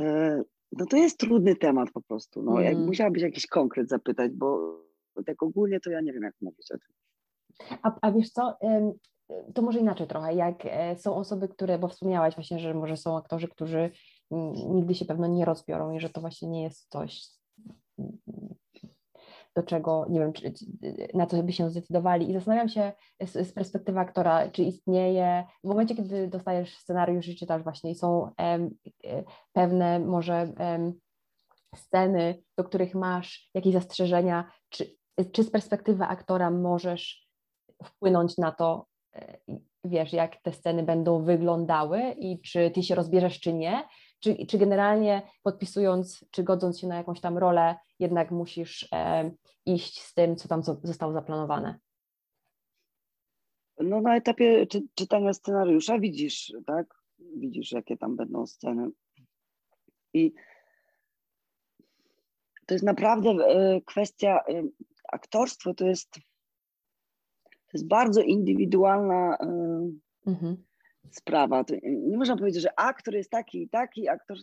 E, No to jest trudny temat po prostu. No, jak Mm. musiałabyś jakiś konkret zapytać, bo tak ogólnie to ja nie wiem, jak mówić o tym. A, a wiesz co, to może inaczej trochę, jak e, są osoby, które, bo wspomniałaś właśnie, że może są aktorzy, którzy nigdy się pewno nie rozbiorą i że to właśnie nie jest coś, do czego, nie wiem, czy, na co by się zdecydowali. I zastanawiam się z, z perspektywy aktora, czy istnieje, w momencie, kiedy dostajesz scenariusz i czytasz właśnie i są em, e, pewne może em, sceny, do których masz jakieś zastrzeżenia, czy, czy z perspektywy aktora możesz wpłynąć na to, wiesz, jak te sceny będą wyglądały i czy ty się rozbierzesz, czy nie, czy, czy generalnie podpisując, czy godząc się na jakąś tam rolę, jednak musisz e, iść z tym, co tam zo- zostało zaplanowane. No na etapie czy, czytania scenariusza widzisz, tak? Widzisz, jakie tam będą sceny. I to jest naprawdę e, kwestia, e, aktorstwo to jest, jest bardzo indywidualna e, Mhm. sprawa. To nie można powiedzieć, że aktor jest taki i taki, aktor,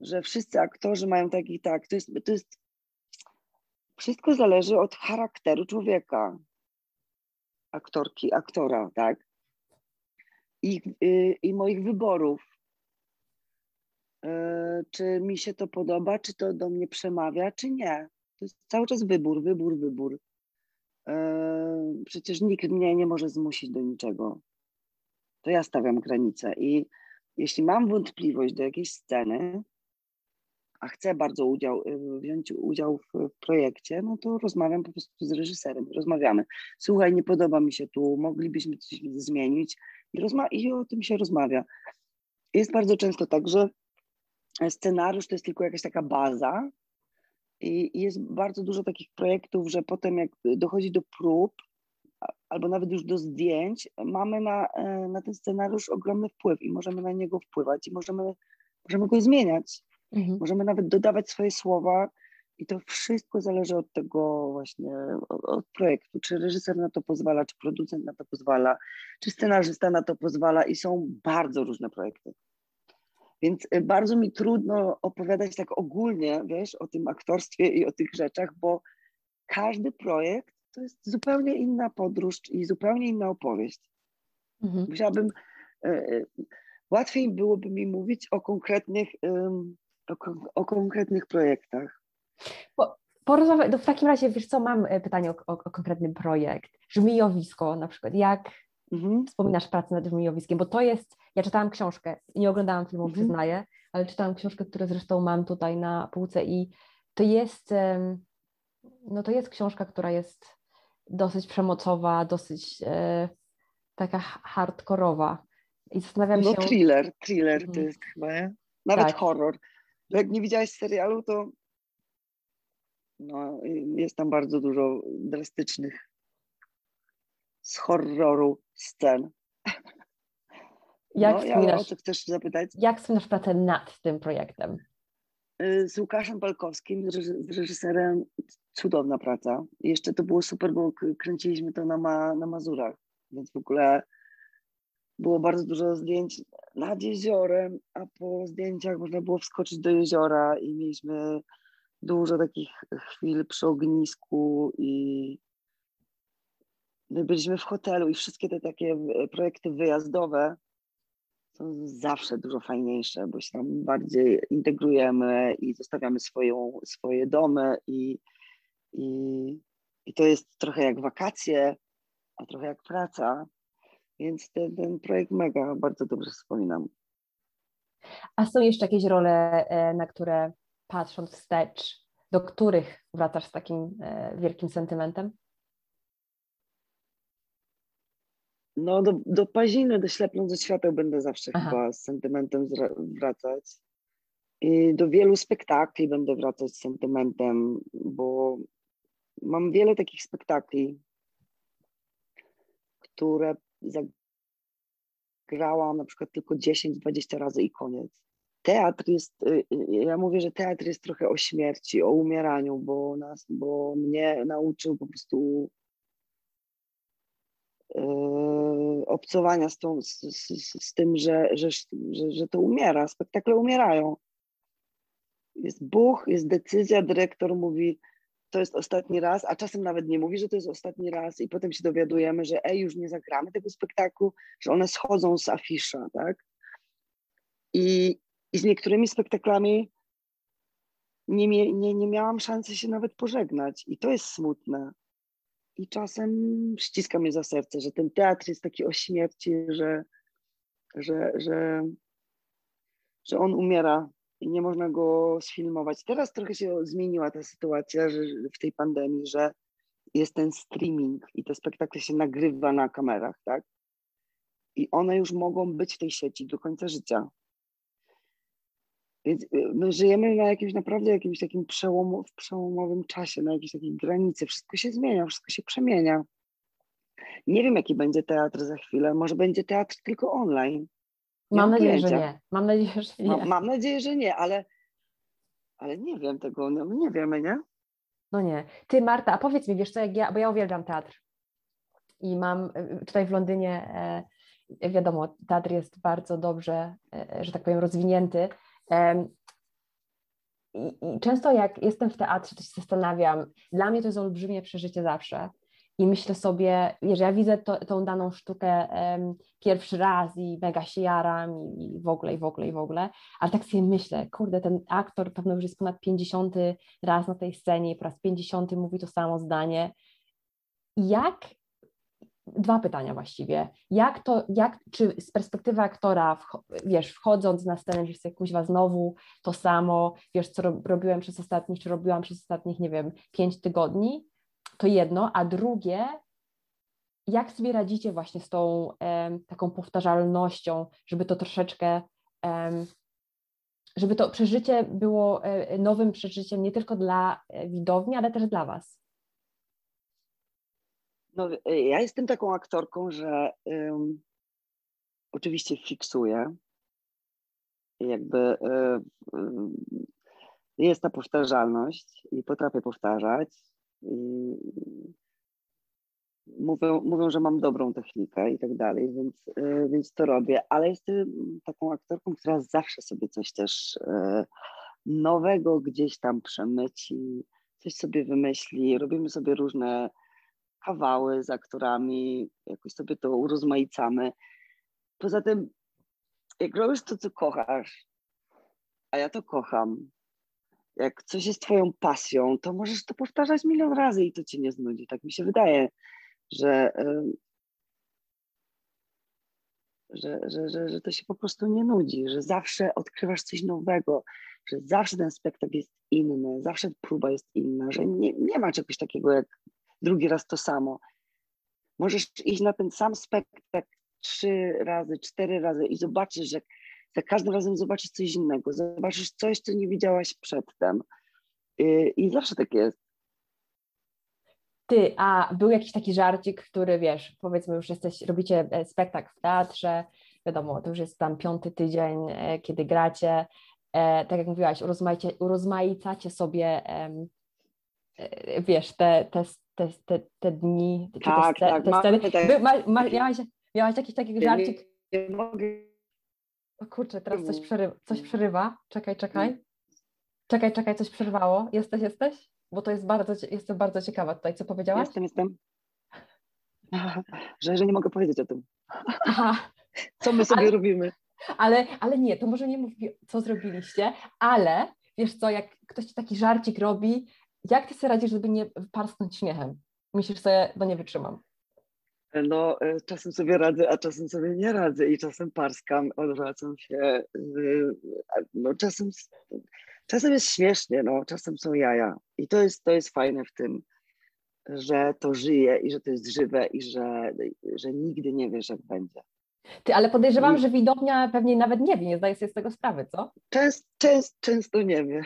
że wszyscy aktorzy mają taki i tak. To jest, to jest, wszystko zależy od charakteru człowieka, aktorki, aktora, tak? I, y, i moich wyborów. Y, Czy mi się to podoba, czy to do mnie przemawia, czy nie. To jest cały czas wybór, wybór, wybór. Y, Przecież nikt mnie nie może zmusić do niczego to ja stawiam granice. I jeśli mam wątpliwość do jakiejś sceny, a chcę bardzo udział, y, wziąć udział w, w projekcie, no to rozmawiam po prostu z reżyserem. Rozmawiamy. Słuchaj, nie podoba mi się tu, moglibyśmy coś zmienić. I, rozma- I o tym się rozmawia. Jest bardzo często tak, że scenariusz to jest tylko jakaś taka baza. I jest bardzo dużo takich projektów, że potem jak dochodzi do prób, albo nawet już do zdjęć, mamy na, e, na ten scenariusz ogromny wpływ i możemy na niego wpływać i możemy, możemy go zmieniać. Mhm. Możemy nawet dodawać swoje słowa i to wszystko zależy od tego właśnie, od, od projektu. Czy reżyser na to pozwala, czy producent na to pozwala, czy scenarzysta na to pozwala i są bardzo różne projekty. Więc y, bardzo mi trudno opowiadać tak ogólnie, wiesz, o tym aktorstwie i o tych rzeczach, bo każdy projekt to jest zupełnie inna podróż i zupełnie inna opowieść. Mhm. Musiałabym, e, e, łatwiej byłoby mi mówić o konkretnych, em, o, o konkretnych projektach. Porozmawiaj, to w takim razie, wiesz co, mam e, pytanie o, o, o konkretny projekt. Żmijowisko na przykład. Jak Mhm. wspominasz pracę nad żmijowiskiem? Bo to jest, ja czytałam książkę, nie oglądałam filmu, Mhm. przyznaję, ale czytałam książkę, którą zresztą mam tutaj na półce i to jest, no to jest książka, która jest dosyć przemocowa, dosyć e, taka ha- hardkorowa. I zastanawiam No się, thriller, thriller to Mhm. jest chyba, nie? Nawet Tak. horror. Jak nie widziałeś serialu, to no, y, jest tam bardzo dużo drastycznych z horroru scen. Jak, no, ja, o wspominasz, chcesz zapytać? jak wspominasz pracę nad tym projektem? Y, Z Łukaszem Palkowskim, z reży- z reżyserem, cudowna praca. Jeszcze to było super, bo kręciliśmy to na, ma, na Mazurach, więc w ogóle było bardzo dużo zdjęć nad jeziorem, a po zdjęciach można było wskoczyć do jeziora i mieliśmy dużo takich chwil przy ognisku i my byliśmy w hotelu i wszystkie te takie e, projekty wyjazdowe są zawsze dużo fajniejsze, bo się tam bardziej integrujemy i zostawiamy swoją, swoje domy i, i, i to jest trochę jak wakacje, a trochę jak praca, więc ten, ten projekt mega bardzo dobrze wspominam. A są jeszcze jakieś role, e, na które patrząc wstecz, do których wracasz z takim e, wielkim sentymentem? No do, do Paziny, do Ślepnąc ze świateł będę zawsze Aha. chyba z sentymentem wracać. I do wielu spektakli będę wracać z sentymentem, bo mam wiele takich spektakli, które zagrałam na przykład tylko 10-20 razy i koniec. Teatr jest, y, y, ja mówię, że teatr jest trochę o śmierci, o umieraniu, bo, nas, bo mnie nauczył po prostu e, obcowania z, tą, z, z, z tym, że, że, że, że to umiera, spektakle umierają. Jest buch, jest decyzja, dyrektor mówi, to jest ostatni raz, a czasem nawet nie mówi, że to jest ostatni raz i potem się dowiadujemy, że ej, już nie zagramy tego spektaklu, że one schodzą z afisza, tak? I, i z niektórymi spektaklami nie, nie, nie miałam szansy się nawet pożegnać i to jest smutne. I czasem ściska mnie za serce, że ten teatr jest taki o śmierci, że, że, że, że on umiera i nie można go sfilmować. Teraz trochę się zmieniła ta sytuacja że w tej pandemii, że jest ten streaming i te spektakle się nagrywa na kamerach, tak? I one już mogą być w tej sieci do końca życia. Więc y, my żyjemy na jakimś naprawdę jakimś takim przełomu, w przełomowym czasie, na jakiejś takiej granicy. Wszystko się zmienia, wszystko się przemienia. Nie wiem, jaki będzie teatr za chwilę. Może będzie teatr tylko online. Nie Mam mam nadzieję, że nie. Mam nadzieję, że nie. Ma, mam nadzieję, że nie, ale, ale nie wiem tego. No, nie wiemy, nie? No nie. Ty, Marta, a powiedz mi, wiesz co, jak ja, bo ja uwielbiam teatr i mam y, tutaj w Londynie, e, wiadomo, teatr jest bardzo dobrze, e, że tak powiem, rozwinięty. I, często jak jestem w teatrze, to się zastanawiam, dla mnie to jest olbrzymie przeżycie zawsze. I myślę sobie, wiesz, ja widzę to, tą daną sztukę em, pierwszy raz i mega się jaram i, i w ogóle, i w ogóle, i w ogóle, ale tak sobie myślę, kurde, ten aktor pewno już jest ponad 50 raz na tej scenie i po raz 50 mówi to samo zdanie. Jak, dwa pytania właściwie, jak to, jak, czy z perspektywy aktora, wcho- wiesz, wchodząc na scenę, wiesz, sobie kuźwa znowu to samo, wiesz, co rob, robiłem przez ostatnich, czy robiłam przez ostatnich, nie wiem, pięć tygodni, to jedno, a drugie, jak sobie radzicie właśnie z tą taką powtarzalnością, żeby to troszeczkę, żeby to przeżycie było e, nowym przeżyciem nie tylko dla e, widowni, ale też dla Was. No, y, ja jestem taką aktorką, że ym, oczywiście fiksuję. Jakby y, jest ta powtarzalność i potrafię powtarzać. I, mówią, mówią, że mam dobrą technikę i tak dalej, więc, więc to robię, ale jestem taką aktorką, która zawsze sobie coś też nowego gdzieś tam przemyci, coś sobie wymyśli, robimy sobie różne kawały z aktorami, jakoś sobie to urozmaicamy. Poza tym, jak robisz to, co kochasz, a ja to kocham, jak coś jest twoją pasją, to możesz to powtarzać milion razy i to cię nie znudzi. Tak mi się wydaje, że, że, że, że, że to się po prostu nie nudzi, że zawsze odkrywasz coś nowego, że zawsze ten spektakl jest inny, zawsze próba jest inna, że nie, nie ma czegoś takiego jak drugi raz to samo. Możesz iść na ten sam spektakl trzy razy, cztery razy i zobaczysz, że za każdym razem zobaczysz coś innego, zobaczysz coś, co nie widziałaś przedtem. Y, I zawsze tak jest. Ty, a był jakiś taki żarcik, który wiesz, powiedzmy już jesteś, robicie e, spektakl w teatrze, wiadomo, to już jest tam piąty tydzień, e, kiedy gracie, e, tak jak mówiłaś, urozmaicacie sobie, wiesz, te, te, te, te, te dni, czy tak, te, tak, te sceny. tak. By, ma, ma, miałaś, miałaś jakiś taki żarcik? Nie, nie mogę. O kurczę, teraz coś, przerywa, coś przerywa. Czekaj, czekaj. Czekaj, czekaj, coś przerwało. Jesteś, jesteś? Bo to jest bardzo, jestem bardzo ciekawa tutaj, co powiedziałaś? Jestem, jestem. Że, że nie mogę powiedzieć o tym. Aha. Co my sobie ale, robimy? Ale, ale nie, to może nie mów, co zrobiliście, ale wiesz co, jak ktoś ci taki żarcik robi, jak ty sobie radzisz, żeby nie parsknąć śmiechem? Myślisz sobie, no nie wytrzymam. No, e, czasem sobie radzę, a czasem sobie nie radzę i czasem parskam, odwracam się. No, czasem, czasem jest śmiesznie, no, czasem są jaja. I to jest, to jest fajne w tym, że to żyje i że to jest żywe i że, że nigdy nie wiesz, jak będzie. Ty, ale podejrzewam, I... że widownia pewnie nawet nie wie, nie zdaje sobie z tego sprawy, co? Częst, częst, często nie wie.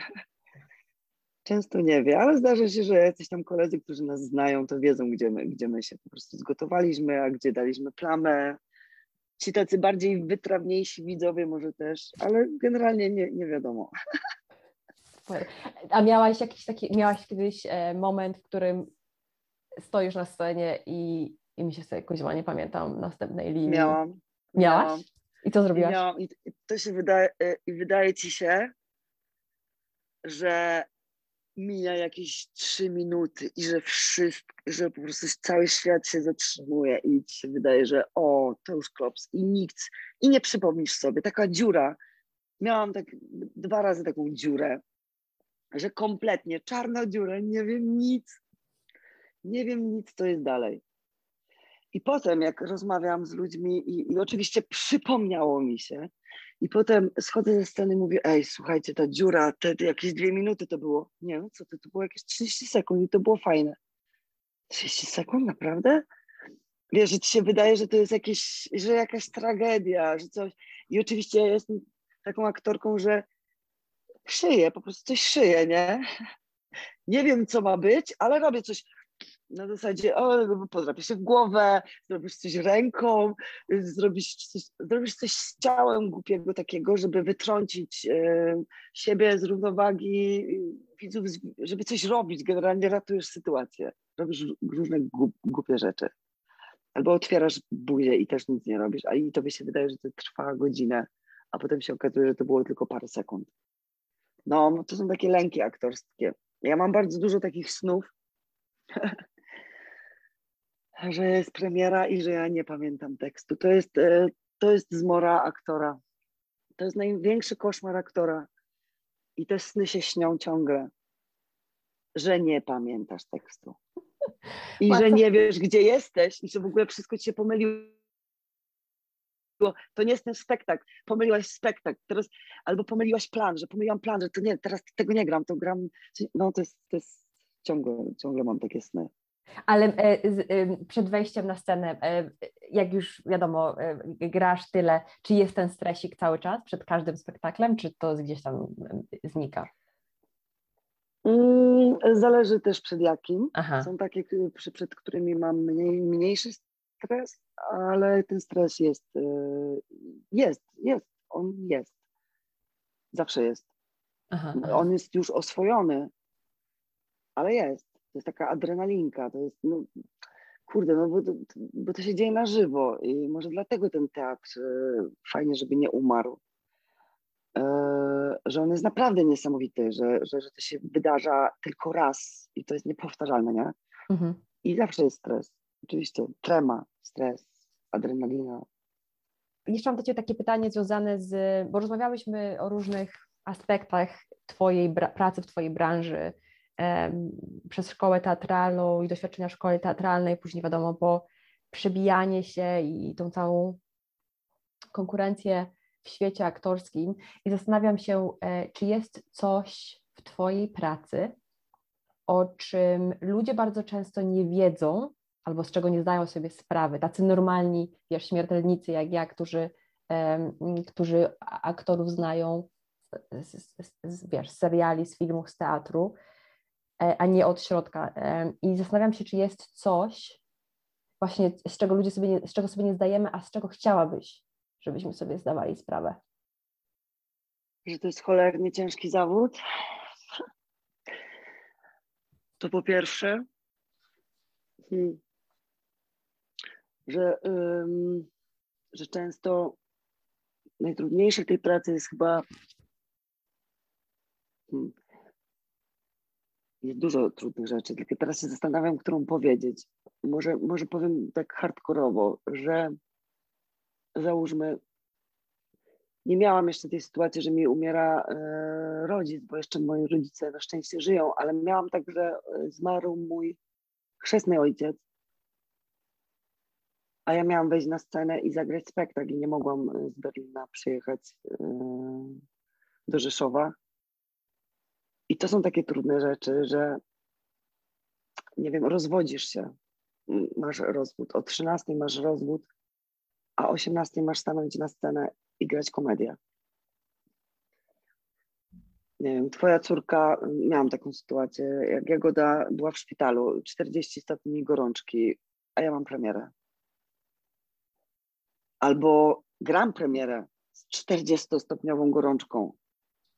Często nie wie, ale zdarza się, że jacyś tam koledzy, którzy nas znają, to wiedzą, gdzie my, gdzie my się po prostu zgotowaliśmy, a gdzie daliśmy plamę. Ci tacy bardziej wytrawniejsi widzowie może też, ale generalnie nie, nie wiadomo. A miałaś jakiś taki, miałaś kiedyś e, moment, w którym stoisz na scenie i, i mi się sobie kuźma, nie pamiętam następnej linii. Miałam. Miałaś? Miałam. I co zrobiłaś? I, miałam, I to się wydaje, e, i wydaje ci się, że mija jakieś trzy minuty i że wszystko, że po prostu cały świat się zatrzymuje i ci się wydaje, że o, to już klops i nikt, i nie przypomnisz sobie, taka dziura. Miałam tak dwa razy taką dziurę, że kompletnie czarna dziura, nie wiem nic, nie wiem nic, co jest dalej. I potem, jak rozmawiam z ludźmi, i, i oczywiście przypomniało mi się, i potem schodzę ze sceny i mówię, ej, słuchajcie, ta dziura, te, te jakieś dwie minuty to było. Nie, no co to, to było jakieś 30 sekund i to było fajne. 30 sekund, naprawdę? Wiesz, że ci się wydaje, że to jest jakieś, że jakaś tragedia, że coś. I oczywiście ja jestem taką aktorką, że szyję, po prostu coś szyję, nie? Nie wiem, co ma być, ale robię coś na zasadzie, o, podrapię się w głowę, zrobisz coś ręką, zrobisz coś, zrobisz coś z ciałem głupiego takiego, żeby wytrącić e, siebie z równowagi widzów, żeby coś robić, generalnie ratujesz sytuację, robisz różne głupie rzeczy. Albo otwierasz buzię i też nic nie robisz, a i tobie się wydaje, że to trwa godzinę, a potem się okazuje, że to było tylko parę sekund. No, to są takie lęki aktorskie. Ja mam bardzo dużo takich snów, że jest premiera i że ja nie pamiętam tekstu. To jest, e, to jest zmora aktora. To jest największy koszmar aktora. I te sny się śnią ciągle, że nie pamiętasz tekstu. I że nie wiesz, gdzie jesteś, i że w ogóle wszystko ci się pomyliło. To nie jest ten spektakl. Pomyliłaś spektakl. Teraz, albo pomyliłaś plan, że pomyliłam plan, że to nie, teraz tego nie gram, to gram. No to jest, to jest ciągle, ciągle mam takie sny. Ale e, przed wejściem na scenę, e, jak już wiadomo, e, grasz tyle, czy jest ten stresik cały czas przed każdym spektaklem, czy to gdzieś tam znika? Mm, zależy też przed jakim. Aha. Są takie, przed którymi mam mniej, mniejszy stres, ale ten stres jest, jest, jest, on jest. Zawsze jest. Aha, aha. On jest już oswojony, ale jest. To jest taka adrenalinka, to jest, no, kurde, no bo to, bo to się dzieje na żywo i może dlatego ten teatr e, fajnie, żeby nie umarł. E, że on jest naprawdę niesamowity, że, że, że to się wydarza tylko raz i to jest niepowtarzalne, nie? Mhm. I zawsze jest stres. Oczywiście trema, stres, adrenalina. Jeszcze mam do Ciebie takie pytanie związane z, bo rozmawiałyśmy o różnych aspektach Twojej pracy w Twojej branży, przez szkołę teatralną i doświadczenia szkoły teatralnej, później wiadomo, po przebijanie się i tą całą konkurencję w świecie aktorskim. I zastanawiam się, e, czy jest coś w Twojej pracy, o czym ludzie bardzo często nie wiedzą, albo z czego nie zdają sobie sprawy, tacy normalni, wiesz, śmiertelnicy jak ja, którzy, którzy aktorów znają z, z, z, wiesz, z seriali, z filmów, z teatru, a nie od środka. Em, I zastanawiam się, czy jest coś właśnie, z czego ludzie sobie nie, z czego sobie nie zdajemy, a z czego chciałabyś, żebyśmy sobie zdawali sprawę. Że to jest cholernie ciężki zawód. To po pierwsze, hmm, że, że często najtrudniejsze w tej pracy jest chyba. Hmm, jest dużo trudnych rzeczy, tylko teraz się zastanawiam, którą powiedzieć. Może, może powiem tak hardkorowo, że załóżmy, nie miałam jeszcze tej sytuacji, że mi umiera e, rodzic, bo jeszcze moi rodzice na szczęście żyją, ale miałam tak, że e, zmarł mój chrzestny ojciec, a ja miałam wejść na scenę i zagrać spektakl i nie mogłam e, z Berlina przyjechać e, do Rzeszowa. I to są takie trudne rzeczy, że nie wiem, rozwodzisz się, masz rozwód, o 13 masz rozwód, a o 18 masz stanąć na scenę i grać komedię. Nie wiem, twoja córka, miałam taką sytuację, jak Jagoda była w szpitalu, 40 stopni gorączki, a ja mam premierę. Albo gram premierę z 40-stopniową gorączką.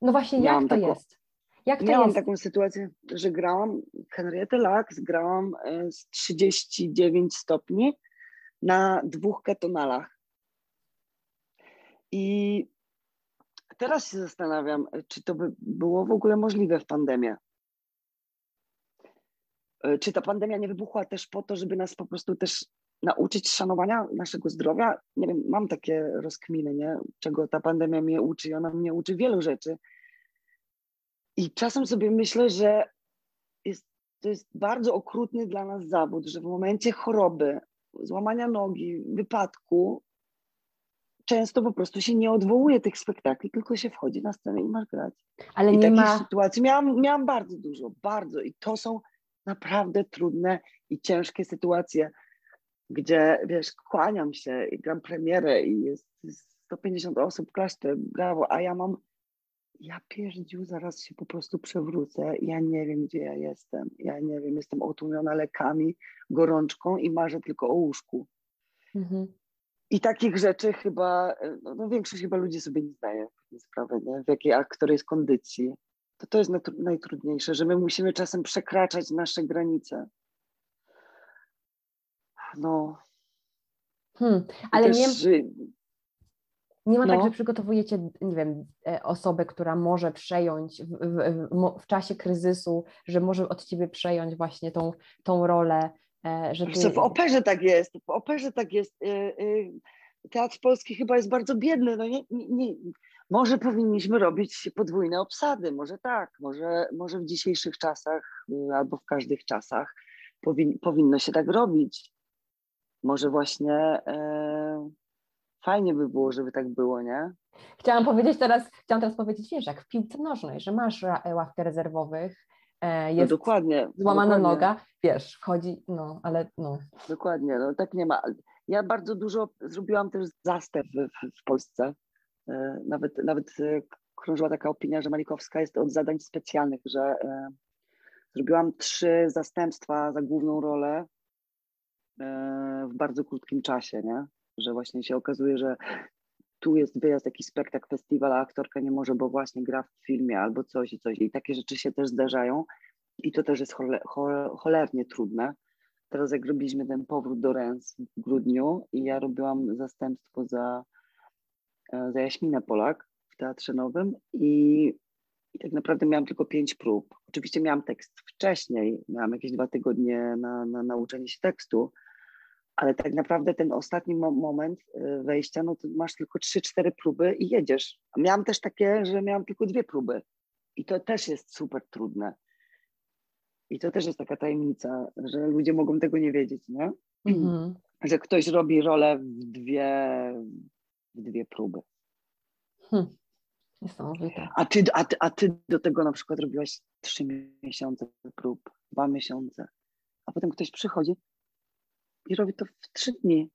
No właśnie, Miałam jak to taką- jest? Jak to Miałam jest? taką sytuację, że grałam Henriette Lacks, grałam e, z 39 stopni na dwóch ketonalach. I teraz się zastanawiam, czy to by było w ogóle możliwe w pandemię. E, Czy ta pandemia nie wybuchła też po to, żeby nas po prostu też nauczyć szanowania naszego zdrowia? Nie wiem, mam takie rozkminy, nie? czego ta pandemia mnie uczy i ona mnie uczy wielu rzeczy. I czasem sobie myślę, że jest, to jest bardzo okrutny dla nas zawód, że w momencie choroby, złamania nogi, wypadku, często po prostu się nie odwołuje tych spektakli, tylko się wchodzi na scenę i masz grać. Ale I nie takich ma, sytuacji miałam, miałam bardzo dużo, bardzo. I to są naprawdę trudne i ciężkie sytuacje, gdzie wiesz, kłaniam się i gram premierę i jest 150 osób, klaszcze, brawo, a ja mam ja pierdziu, zaraz się po prostu przewrócę. Ja nie wiem, gdzie ja jestem. Ja nie wiem, jestem otłumiona lekami, gorączką i marzę tylko o łóżku. mhm. I takich rzeczy chyba, no, no większość chyba ludzi sobie nie zdaje sprawy, nie? w jakiej aktor jest kondycji. To to jest najtrudniejsze, że my musimy czasem przekraczać nasze granice. No, hmm. ale też, nie, Nie ma tak, No. że przygotowujecie, nie wiem, e, osobę, która może przejąć w, w, w, czasie kryzysu, że może od ciebie przejąć właśnie tą, tą rolę, e, że ty... w operze tak jest, w operze tak jest. Y, Teatr polski chyba jest bardzo biedny. No nie, nie, nie. Może powinniśmy robić podwójne obsady, może tak, może, może w dzisiejszych czasach y, albo w każdych czasach powin, powinno się tak robić. Może właśnie e, fajnie by było, żeby tak było, nie? Chciałam powiedzieć teraz, chciałam teraz powiedzieć, wiesz, jak w piłce nożnej, że masz ra- ławkę rezerwowych, e, No jest dokładnie. złamana dokładnie. noga, wiesz, wchodzi, no, ale no. Dokładnie, no tak nie ma. Ja bardzo dużo zrobiłam też zastęp w, w, Polsce. E, Nawet, nawet e, krążyła taka opinia, że Malikowska jest od zadań specjalnych, że e, zrobiłam trzy zastępstwa za główną rolę e, w bardzo krótkim czasie, nie? Że właśnie się okazuje, że tu jest wyjazd, jakiś spektakl, festiwal, a aktorka nie może, bo właśnie gra w filmie albo coś i coś. I takie rzeczy się też zdarzają. I to też jest chole, cho- cholernie trudne. teraz jak robiliśmy ten powrót do Rens w grudniu i ja robiłam zastępstwo za, e, za Jaśminę Polak w Teatrze Nowym i, i tak naprawdę miałam tylko pięć prób. Oczywiście miałam tekst wcześniej, miałam jakieś dwa tygodnie na, na nauczenie się tekstu, ale tak naprawdę ten ostatni mo moment e, wejścia, no to masz tylko trzy, cztery próby i jedziesz. A miałam też takie, że miałam tylko dwie próby i to też jest super trudne. I to też jest taka tajemnica, że ludzie mogą tego nie wiedzieć, nie? Mhm. Że ktoś robi rolę w dwie, w dwie próby. Hm. Niesamowite. A ty, a, ty, a ty do tego na przykład robiłaś trzy miesiące prób, dwa miesiące, a potem ktoś przychodzi i robi to w trzy dni.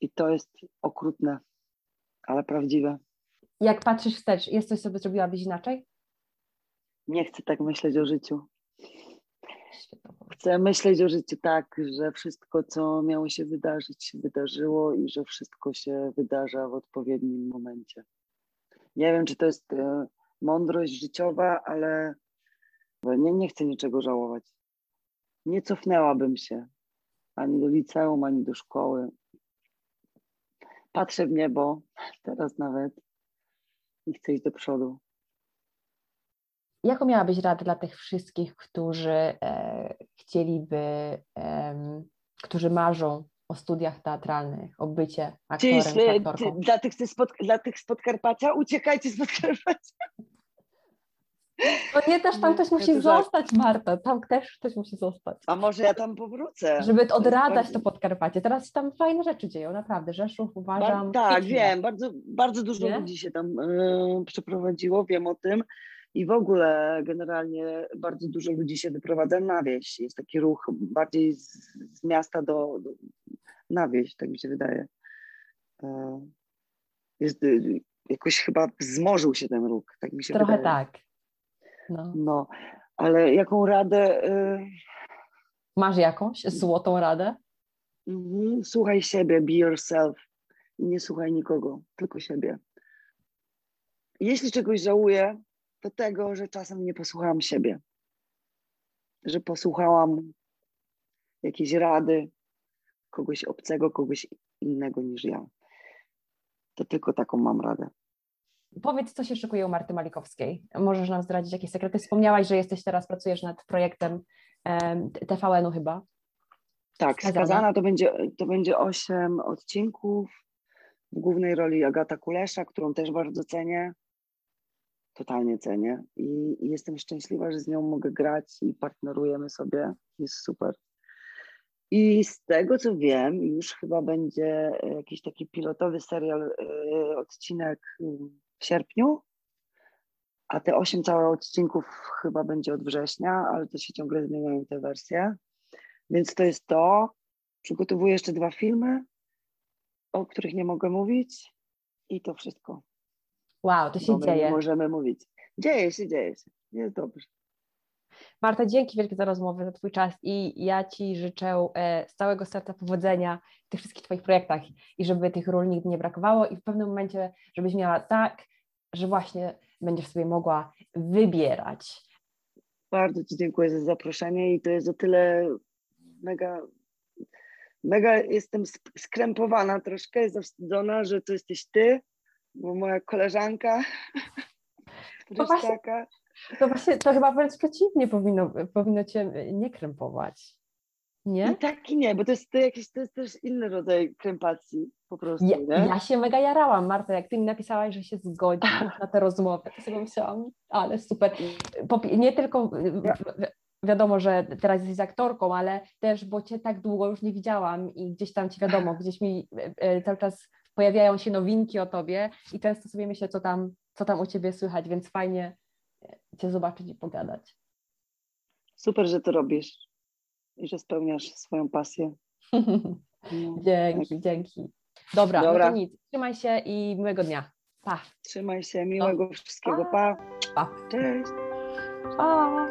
I to jest okrutne, ale prawdziwe. Jak patrzysz wstecz, jest coś, co by zrobiłabyś inaczej? Nie chcę tak myśleć o życiu. Chcę myśleć o życiu tak, że wszystko, co miało się wydarzyć, się wydarzyło i że wszystko się wydarza w odpowiednim momencie. Nie wiem, czy to jest e, mądrość życiowa, ale nie, nie chcę niczego żałować. Nie cofnęłabym się ani do liceum, ani do szkoły. Patrzę w niebo, teraz nawet, i chcę iść do przodu. Jaką miałabyś radę dla tych wszystkich, którzy e, chcieliby, em, którzy marzą o studiach teatralnych, o bycie aktorem Czyż, czy e, aktorką? ty, dla, tych, z spod, dla tych z Podkarpacia? Uciekajcie z Podkarpacia. To nie też tam ktoś ja musi żart. zostać, Marta, tam też ktoś musi zostać. A może ja tam powrócę? Żeby bardzo- to Podkarpacie. Teraz się tam fajne rzeczy dzieją, naprawdę. Rzeszów uważam. Bar- tak, wiem, bardzo, bardzo dużo Nie? ludzi się tam e, przeprowadziło, wiem o tym. I w ogóle generalnie bardzo dużo ludzi się wyprowadza na wieś. Jest taki ruch bardziej z, z miasta do, do na wieś, tak mi się wydaje. E, Jest, y, jakoś chyba wzmożył się ten ruch, tak mi się Trochę wydaje. tak. No. No, ale jaką radę? e, Masz jakąś złotą radę? Mhm, Słuchaj siebie, be yourself i nie słuchaj nikogo, tylko siebie. Jeśli czegoś żałuję, to tego, że czasem nie posłuchałam siebie. Że posłuchałam jakiejś rady kogoś obcego, kogoś innego niż ja. To tylko taką mam radę. Powiedz, co się szykuje u Marty Malikowskiej. Możesz nam zdradzić jakieś sekrety? Wspomniałaś, że jesteś teraz, pracujesz nad projektem em, TVN-u chyba. Tak, Skazana. skazana to będzie, to będzie 8 odcinków. W głównej roli Agata Kulesza, którą też bardzo cenię. Totalnie cenię. I, I jestem szczęśliwa, że z nią mogę grać i partnerujemy sobie. Jest super. I z tego co wiem, już chyba będzie jakiś taki pilotowy serial, e, odcinek mm, w sierpniu. A te 8 całych odcinków chyba będzie od września, ale to się ciągle zmieniają te wersje. Więc to jest to. Przygotowuję jeszcze dwa filmy, o których nie mogę mówić. I to wszystko. Wow, to się bo dzieje. możemy mówić. Dzieje się, dzieje się. Jest dobrze. Marta, dzięki wielkie za rozmowę, za Twój czas i ja Ci życzę e, z całego serca powodzenia w tych wszystkich Twoich projektach i żeby tych ról nigdy nie brakowało i w pewnym momencie, żebyś miała tak, że właśnie będziesz sobie mogła wybierać. Bardzo Ci dziękuję za zaproszenie i to jest o tyle mega, mega jestem sk- skrępowana troszkę, zawstydzona, że to jesteś Ty, bo moja koleżanka, No właśnie-. To właśnie, to chyba wręcz przeciwnie powinno, powinno Cię nie krępować. Nie? I tak i nie, bo to jest, to jakieś, to jest też inny rodzaj krępacji po prostu, Ja, nie? ja się mega jarałam, Marta, jak ty mi napisałaś, że się zgodzisz na tę rozmowę, to sobie myślałam, ale super. Nie tylko wi- wi- wiadomo, że teraz jesteś aktorką, ale też, bo cię tak długo już nie widziałam i gdzieś tam ci wiadomo, gdzieś mi e, e, cały czas pojawiają się nowinki o tobie i często sobie myślę, co tam, co tam u ciebie słychać, więc fajnie cię zobaczyć i pogadać. Super, że to robisz i że spełniasz swoją pasję. No, dzięki, dzięki. Dobra, no Dobra. to nic, trzymaj się i miłego dnia. Pa. Trzymaj się, miłego wszystkiego. Pa. Pa. Cześć. Pa.